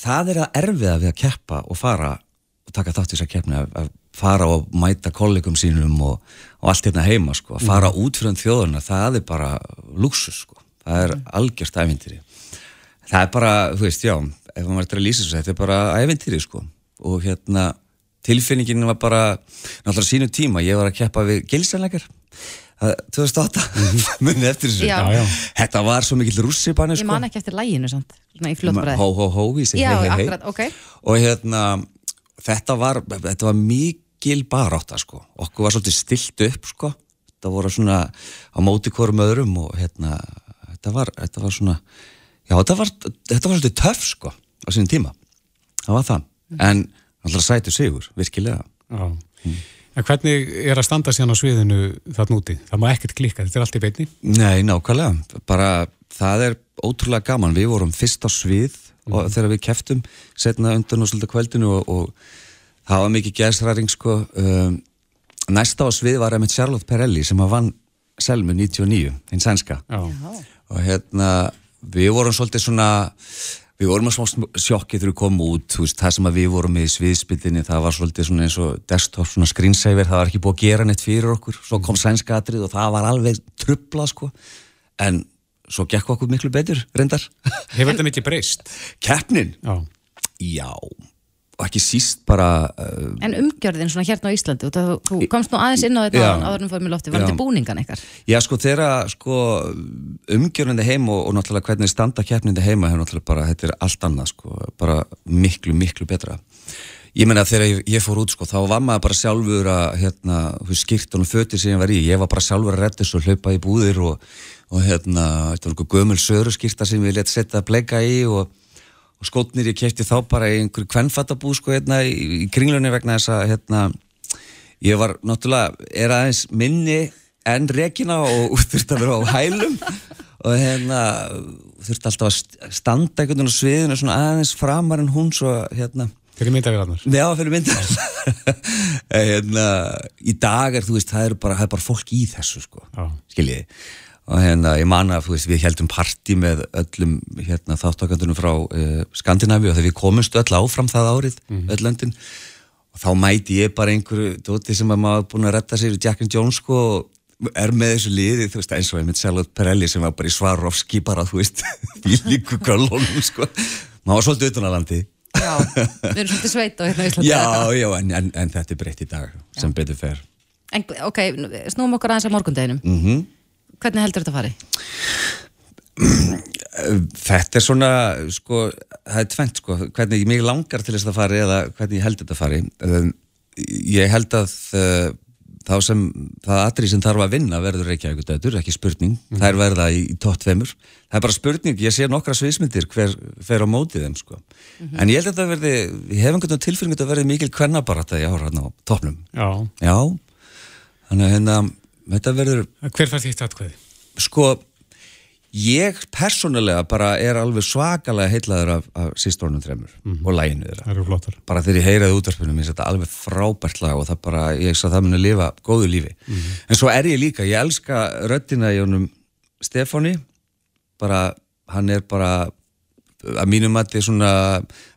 það er að erfiða við að keppa og fara og taka þátt í þess að keppni, að, fara og mæta kollegum sínum og, og allt hérna heima, sko, að fara út fyrir þjóðuna, það er bara luxus, sko. Það er algjört ævintýri. Það er bara, þú veist, já, ef maður er að lýsa þessu, þetta er bara ævintýri, sko. Og hérna, tilfinningin var bara, náttúrulega sínu tíma, ég var að keppa við gilsanleikar, 2008, munið eftir þessu. Já. Já, já. Þetta var svo mikill rússipannu, ég sko. man ekki eftir læginu samt, Hó, hó, hó, Og hérna, þetta var, þetta var mikil barátta, sko. Okkur var svolítið stilt upp, sko. Þetta voru svona á móti hvorum öðrum og hérna, þetta var, þetta var svona, já, þetta var, þetta var svolítið töff, sko, á sínum tíma. Það var það. En, alltaf sætu sigur, virkilega. Já. En hvernig er að standa síðan á sviðinu þarna úti? Það má ekkert klikka, þetta er allt í beinni. Nei, nákvæmlega, bara það er ótrúlega gaman, við vorum fyrst á svið og þegar við keftum setna undan og svolítið kvöldinu og, og það var mikið gæsræring sko um, næsta á svið var einmitt Charlotte Perrelli sem að vann Selmu 99, hinn sænska Já. og hérna við vorum svolítið svona við vorum að smá sjokki þegar við komum út veist, það sem við vorum í sviðspildinni það var svolítið svona eins og desktop svona screensaver, það var ekki búið að gera neitt fyrir okkur. Svo kom sænska atrið og það var alveg trubla sko, en svo gekk okkur miklu betur, reyndar. Hefur þetta mikið breyst? keppnin, Já. já og ekki síst bara uh, En umgjörðin svona hérna á Íslandi og það, þú komst nú aðeins inn á þetta áður en fórum í lofti, var þetta búningan eitthvað? Já, sko, þeirra, sko, umgjörnandi heim og, og náttúrulega hvernig standa keppnindi heima hefur náttúrulega bara, þetta er allt annað, sko, bara miklu, miklu betra. ég meina þegar ég, ég fór út sko þá var maður bara sjálfur að hérna, skýrtunum fötir sem ég var í, ég var bara sjálfur að redda og hlaupa í búðir og, og hérna, þetta var einhver gömul söru skýrta sem ég let setja að bleika í og, og skótnir ég kæfti þá bara í einhverju kvennfattabúð sko hérna í, í kringlunni vegna þess að hérna ég var náttúrulega, er aðeins minni en rekina og þurfti að vera á hælum og hérna þurfti alltaf að standa einhvern veginn á sviðinu svona aðeins framar en hún svo hérna Fyrir myndavélarnar? Já, fyrir myndavélarnar. hérna, í dag er, þú veist, það er bara, það er bara fólk í þessu, sko, skiljiði. Og hérna, ég man að, við heldum parti með öllum, hérna, þáttakandunum frá uh, Skandinavíu og þegar við komumst öll áfram það árið, öll löndin, og þá mæti ég bara einhverju dóti sem að maður búin að retta sér Jack and Jones, sko, og er með þessu liði, þú veist, eins og einmitt Charlotte Perrelli sem var bara í Swarovski bara, þú veist, í líku gölunum, sko. Maður var svolítið utan að landi. Já, við erum svolítið sveit á hérna Íslandi. Já, já, en, en, en þetta er breytt í dag sem betur fer. En, ok, snúum okkur aðeins að morgundeginum. Mm Hvernig heldur þetta að fari? Þetta er svona, sko, það er tvent, sko, hvernig mig langar til þess að fari eða hvernig ég held þetta að fari. Um, Ég held að uh, þá sem, það atrið sem þarf að vinna verður ekki eitthvað döður, ekki spurning, það er verða í, í tótt tveimur. Það er bara spurning, ég sé nokkra sviðsmyndir hver fer á mótið þeim, sko. En ég held að þetta verði, ég hef einhvern tilfyrning að þetta verði mikil kvennabarata í ára á toppnum. Já. Já, þannig að hérna, þetta verður, Hver fær þitt atkvæði? sko ég persónulega bara er alveg svakalega heitlaður af, af sístónum þremur og læginu þeirra. Bara þegar ég heyraði útvarpinu mér finnst þetta alveg frábært lag og það bara, ég svo að það muni lifa góðu lífi. En svo er ég líka, ég elska röddina í honum Stefáni. Bara, hann er bara að mínum að þetta er svona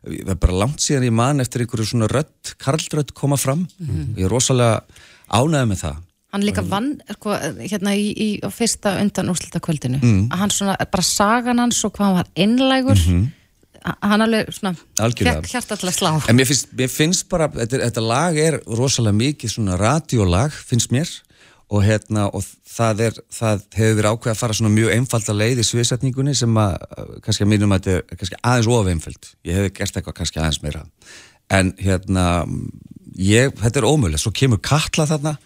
það er bara langt síðan ég man eftir einhverju svona rödd, karlrödd koma fram. Ég er rosalega ánægð með það Hann líka vann, sko, hérna í, í fyrsta undan úrslita kvöldinu. Mm. Að hann svona, bara sagan hans og hvað hann var einlægur. Hann alveg svona, fekk hjarta til að slá. En mér finnst, mér finnst bara, þetta, þetta lag er rosalega mikið svona radiolag, finnst mér, og hérna, og það er, það hefur verið ákveð að fara svona mjög einfalda leið í sviðsetningunni sem að, kannski að mínum að þetta er kannski aðeins of einföld. Ég hef gert eitthvað kannski aðeins meira. En hérna, ég, þetta er ómögulegt, svo kemur Katla þarna,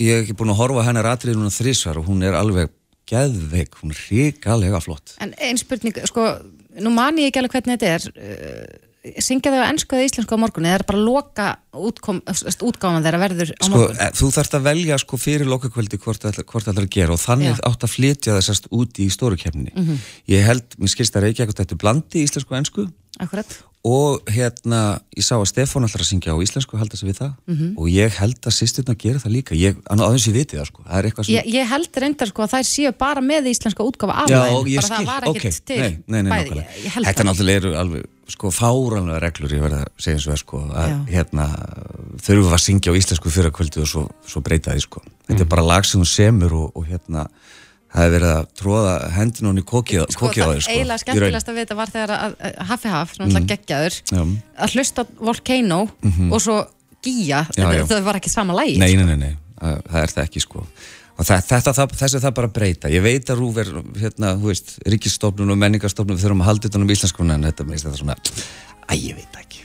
ég hef ekki búin að horfa hennar atrið núna þrísvar og hún er alveg geðveik, hún er ríkalega flott. En einn spurning, sko, nú man ég ekki alveg hvernig þetta er. Uh, syngja þau ennsku eða íslensku á morgunni? eða er bara loka útkom, útgáman þeirra verður á Sko, morgun? eh, þú þarft að velja sko fyrir lokakvöldi hvort það ætlar að gera og þannig Já. átt að flytja þessast út í stórukefninni. Mhm. Ég held, mér skilst að Reykjavík þetta blandi íslensku og ennsku Akkurat. og hérna, ég sá að Stefán ætlar að syngja á íslensku, halda sig við það Mhm. og ég held að sýsturna gera það líka ég, aðeins ég viti það sko, það er eitthvað sem Ég, ég held reyndar sko að þær séu bara með íslenska útgáfa af ég bara skil, það var ekkert til nei, nei, nei, nákvæmlega. held Þetta það. náttúrulega eru alveg sko fáranlega reglur, ég verða að segja eins og það sko, að Já. hérna þurfum við að syngja á íslensku fyrir að kvöldu og svo, svo breyta því sko. Þetta Mm. er bara lag sem hún semur og, og hérna það hefur verið að tróða hendin hún í Sko, kokið á sko. eiginlega í raun. skemmtilegast að vita var þegar að, að Haffi Haff, náttúrulega Mm. geggjaður að hlusta Volcano Mhm. og svo já. það var ekki sama lægi Nei, nei, nei, nei, það er það ekki sko og það, þetta, það, bara að breyta ég veit að Rúf er, hérna, þú veist ríkistofnun og menningarstofnun, við þurfum að halda þetta um íslenskuna en þetta, þetta svona æ, ég veit ekki,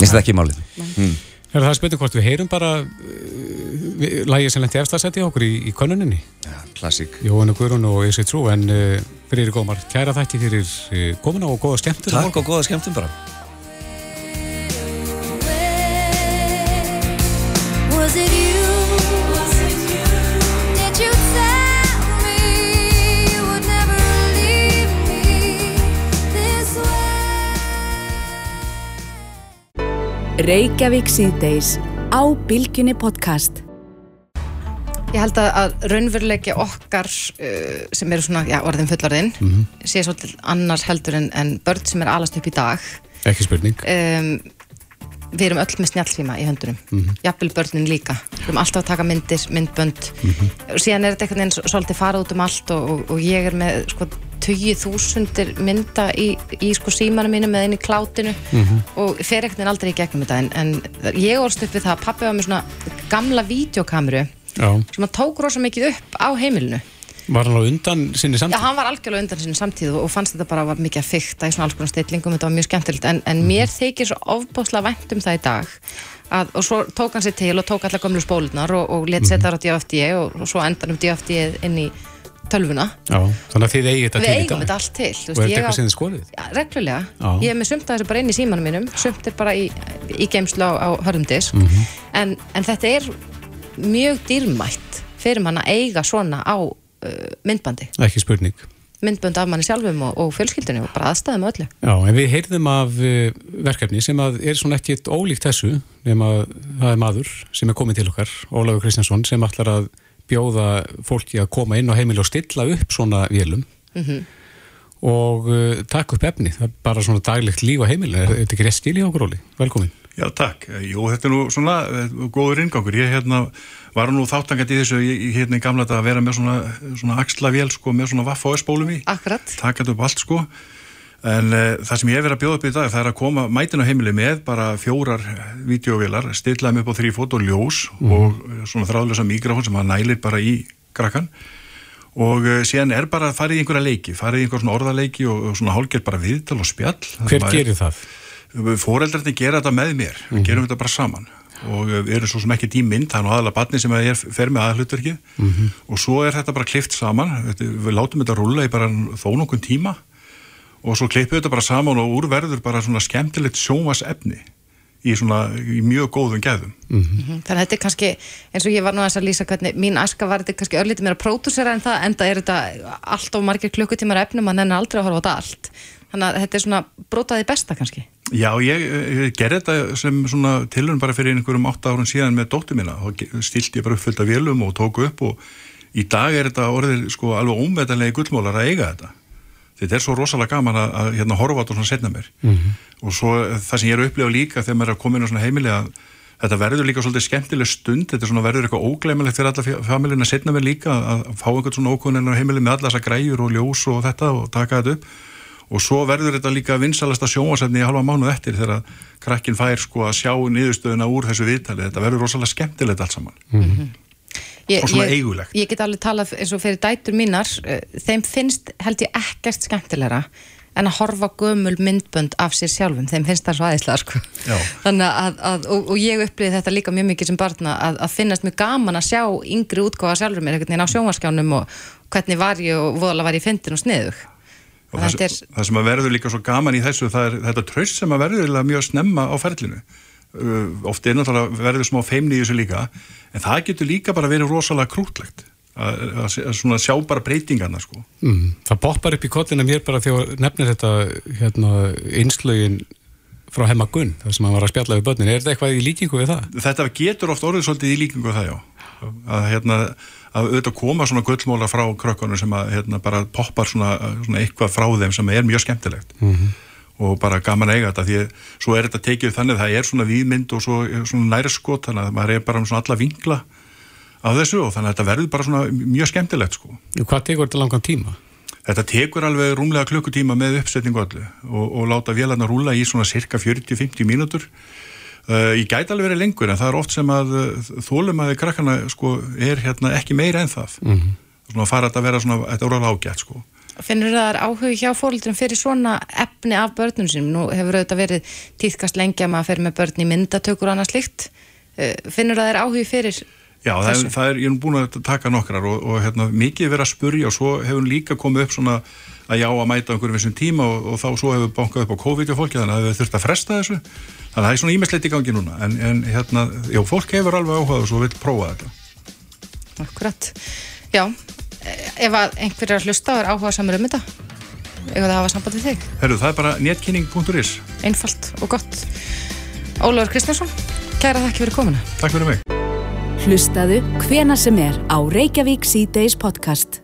minnst þetta ekki málið. Er það spurning hvort við heyrum bara uh, lægið sem lendi efstasætti okkur í, í könnuninni? Já, klassík. Jóhannu Guðrún og Isi Trú, en uh, fyrir gómar, kæra þætti fyrir uh, komuna og góða skemmtun. Takk og góða skemmtun bara. Was it you? Reykjavík síðdeis á Bilginni podcast. Ég held að, að raunveruleiki okkar uh, sem eru svona, já, orðin fullorðin Mhm. sé svolítið annars heldur en, en börn sem er alast upp í dag Ekki spurning. um, við erum öll með snjallsíma í höndunum Mhm. jafnvel börnin líka við erum alltaf að taka myndir, myndbönd og síðan er þetta einhvern veginn svo- svolítið farað út um allt og, og, og ég er með sko tugi þúsundir mynda í, í sko símanum mínu með inn í klátinu Mhm. og fer einhvern veginn aldrei í gegnum þetta en, en ég orðst upp við það að pappi var með svona gamla vídeokameru Já. sem hann tók rosa mikið upp á heimilinu Var hann á undan sinni Já, samtíð? hann var algjörlega undan sinni samtíð og fannst þetta bara var mikið að fykta í svona alls konar stillingum, þetta var mjög skemmtilegt en, en mér þykir svo ofbáslega vænt um það í dag að, og svo tók hann sér til og tók allar gömlu spólunar og, og let setja þar á DFD og, og svo endan um DFD inn í tölvuna Já, þannig að þið eigið þetta Við til í eigum dag. þetta allt til Og er þetta eitthvað sem þið skoðið? Já, reglulega, Já. ég er með sumt að þessu bara inn í símanum mínum sumt er bara í, í geimslu á, á hörðumdis Mhm. en, en þetta er mjög dýrmætt fyrir mann að eiga svona á uh, myndbandi Ekki spurning. myndbönd af manni sjálfum og, og fjölskyldunni og bara aðstæðum öllu Já, en við heyrðum af uh, verkefni sem að er svona ekkit ólíkt þessu nema að það er maður sem er komin til okkar, Ólafur Kristjánsson sem ætlar að bjóða fólki að koma inn á heimili og stilla upp svona vélum Mhm. og uh, taka upp efni, það er bara svona daglegt líf á heimili, er er þetta ekki rétt stíl í okkur Óli? Velkomin. Já, takk. Jú, þetta er nú svona eh, góður inngangur. Ég hérna, var nú þáttangandi í þessu ég, ég, hérna í gamla þetta að vera með svona, svona axlavél sko, með svona vaffa og spólum í. Akkurat. Takkat upp allt sko. En uh, það sem ég hef verið að bjóða upp í dag það er að koma mætin á heimili með bara fjórar videóvélar, stilla þeim upp á þrýfót og ljós Mhm. og eh, svona þráðlösa mikrofón sem að nælir bara í krakkan og síðan er bara að fara í einhverja leiki, fara í einhver svona orðaleiki og, og svona hálfgerð bara viðtal og spjall. Hver gerir það? Fóreldrarnir gera þetta með mér, við gerum þetta bara saman og við erum svo sem ekki tímynd, það er nú aðalega barni sem er, fer með aðhlutverkið Mhm. og svo er þetta bara klift saman, við látum þetta rúlla í bara þó nokkur tíma og svo klippum við þetta bara saman og úrverður bara svona skemmtilegt sjómas efni í svona, í mjög góðum gæðum. Mhm. Þannig að þetta er kannski, eins og ég var nú að lýsa hvernig mín aska var þetta kannski örlítið meira pródúsera en það, enda er þetta allt of margir klukkutímar efnum, mann enn aldrei að horfa á þetta allt. Þannig að þetta er svona brotaði besta kannski. Já, ég, ég gerði þetta sem svona tilhörn bara fyrir einhverjum 8 árun síðan með dóttur mína og stilti ég bara uppfyllt af vélum og tóku upp og í dag er þetta orðið sko alveg ómetanlega gullmólar að eiga þetta. Þetta er svo rosalega gaman að, að hérna horfa á þetta svona setna mér og svo það sem ég er að upplifa líka þegar maður er að koma inn á svona heimili að þetta verður líka svolítið skemmtileg stund. Þetta svona verður eitthvað ógleimilegt fyrir alla familina setna mér líka að, fá einhvern svona ókunin á heimili með alla þessa græjur og ljós og þetta og taka þetta upp. Og svo verður þetta líka vinsalasta sjónvasefni í halva mánuð eftir þegar krakkin fær sko að sjá niðurstöðuna úr þessu viðtali. Þetta verður rosalega skemmtilegt allt saman Ég, Og svona ég, eigulegt. Ég get alveg talað eins og fyrir dætur mínar, eh, þeim finnst held ég ekkert skemmtilegra en að horfa gömul myndbönd af sér sjálfum, þeim finnst það svo aðeinslega sko. Þannig að, að og, og ég upplýði þetta líka mjög mikið sem barna að, að finnast mjög gaman að sjá yngri útgáfa sjálfur mér einhvern veginn á sjónvarskjánum og hvernig var ég og voðalega var ég fyndin og sniðug og það, sem, það sem að verður líka svo gaman í þessu er þetta tröst sem að verður mjög snemma á ferlinu oft er náttúrulega verður smá feimni í þessu líka en það getur líka bara verið rosalega krútlegt að, svona sjá bara breytingarna sko Mm. Það poppar upp í kollina mér bara þegar nefnir þetta hérna, einslögin frá Hemma Gunn, þar sem hann var að spjalla við börnin. Er þetta eitthvað í líkingu við það? þetta getur oft orðið svolítið í líkingu við það já að hérna að auðvitað koma svona gullmóla frá krökkunum sem að hérna bara poppar svona, svona eitthvað frá þeim sem er mjög skemmtilegt Mhm. Og bara gaman eiga þetta því að svo er þetta tekið þannig að það er svona víðmynd og svo er svona nærskot þannig að maður er bara um svona alla vinkla á þessu og þannig að þetta verður bara svona mjög skemmtilegt sko. Og hvað tekur þetta langan tíma? Þetta tekur alveg rúmlega klukkutíma með uppsetningu öllu og, og láta vélarna rúla í svona cirka 40-50 mínútur Uh, ég gæti alveg verið lengur en það er oft sem að uh, þólum að krakkana sko, er hérna ekki meira en það Mhm. svona að fara þetta að vera svona þetta Finnur það áhug hjá fóröldrum fyrir svona efni af börnum sínum? Nú hefur auðvitað verið tíðkast lengi að maður fer með börn í myndatökur og annað slíkt. Eh, Finnur það áhug fyrir Já, það er, það er, ég er nú búin að taka nokkrar og, og hérna, mikið verið að spurja og svo hefur líka komið upp svona að já að mæta einhverjum vissum tíma og, og þá svo hefur bankað upp á COVID og fólki þannig að það hefur þurft að fresta þessu þannig að það er svona ímestleit í gangi núna en, en hérna, já, fólk hefur alveg áhugað og svo vil prófa þetta Akkurat. Já, ef að einhverjar að hlusta og er áhuga samur um þetta, ef það hafa samband við þig, Herru, það er bara netkynning.is einfalt og gott. Ólafur Kristjánsson, kæra þakki fyrir komuna. Takk fyrir mig Hlustaðu hvena sem er á Reykjavík C-Days podcast.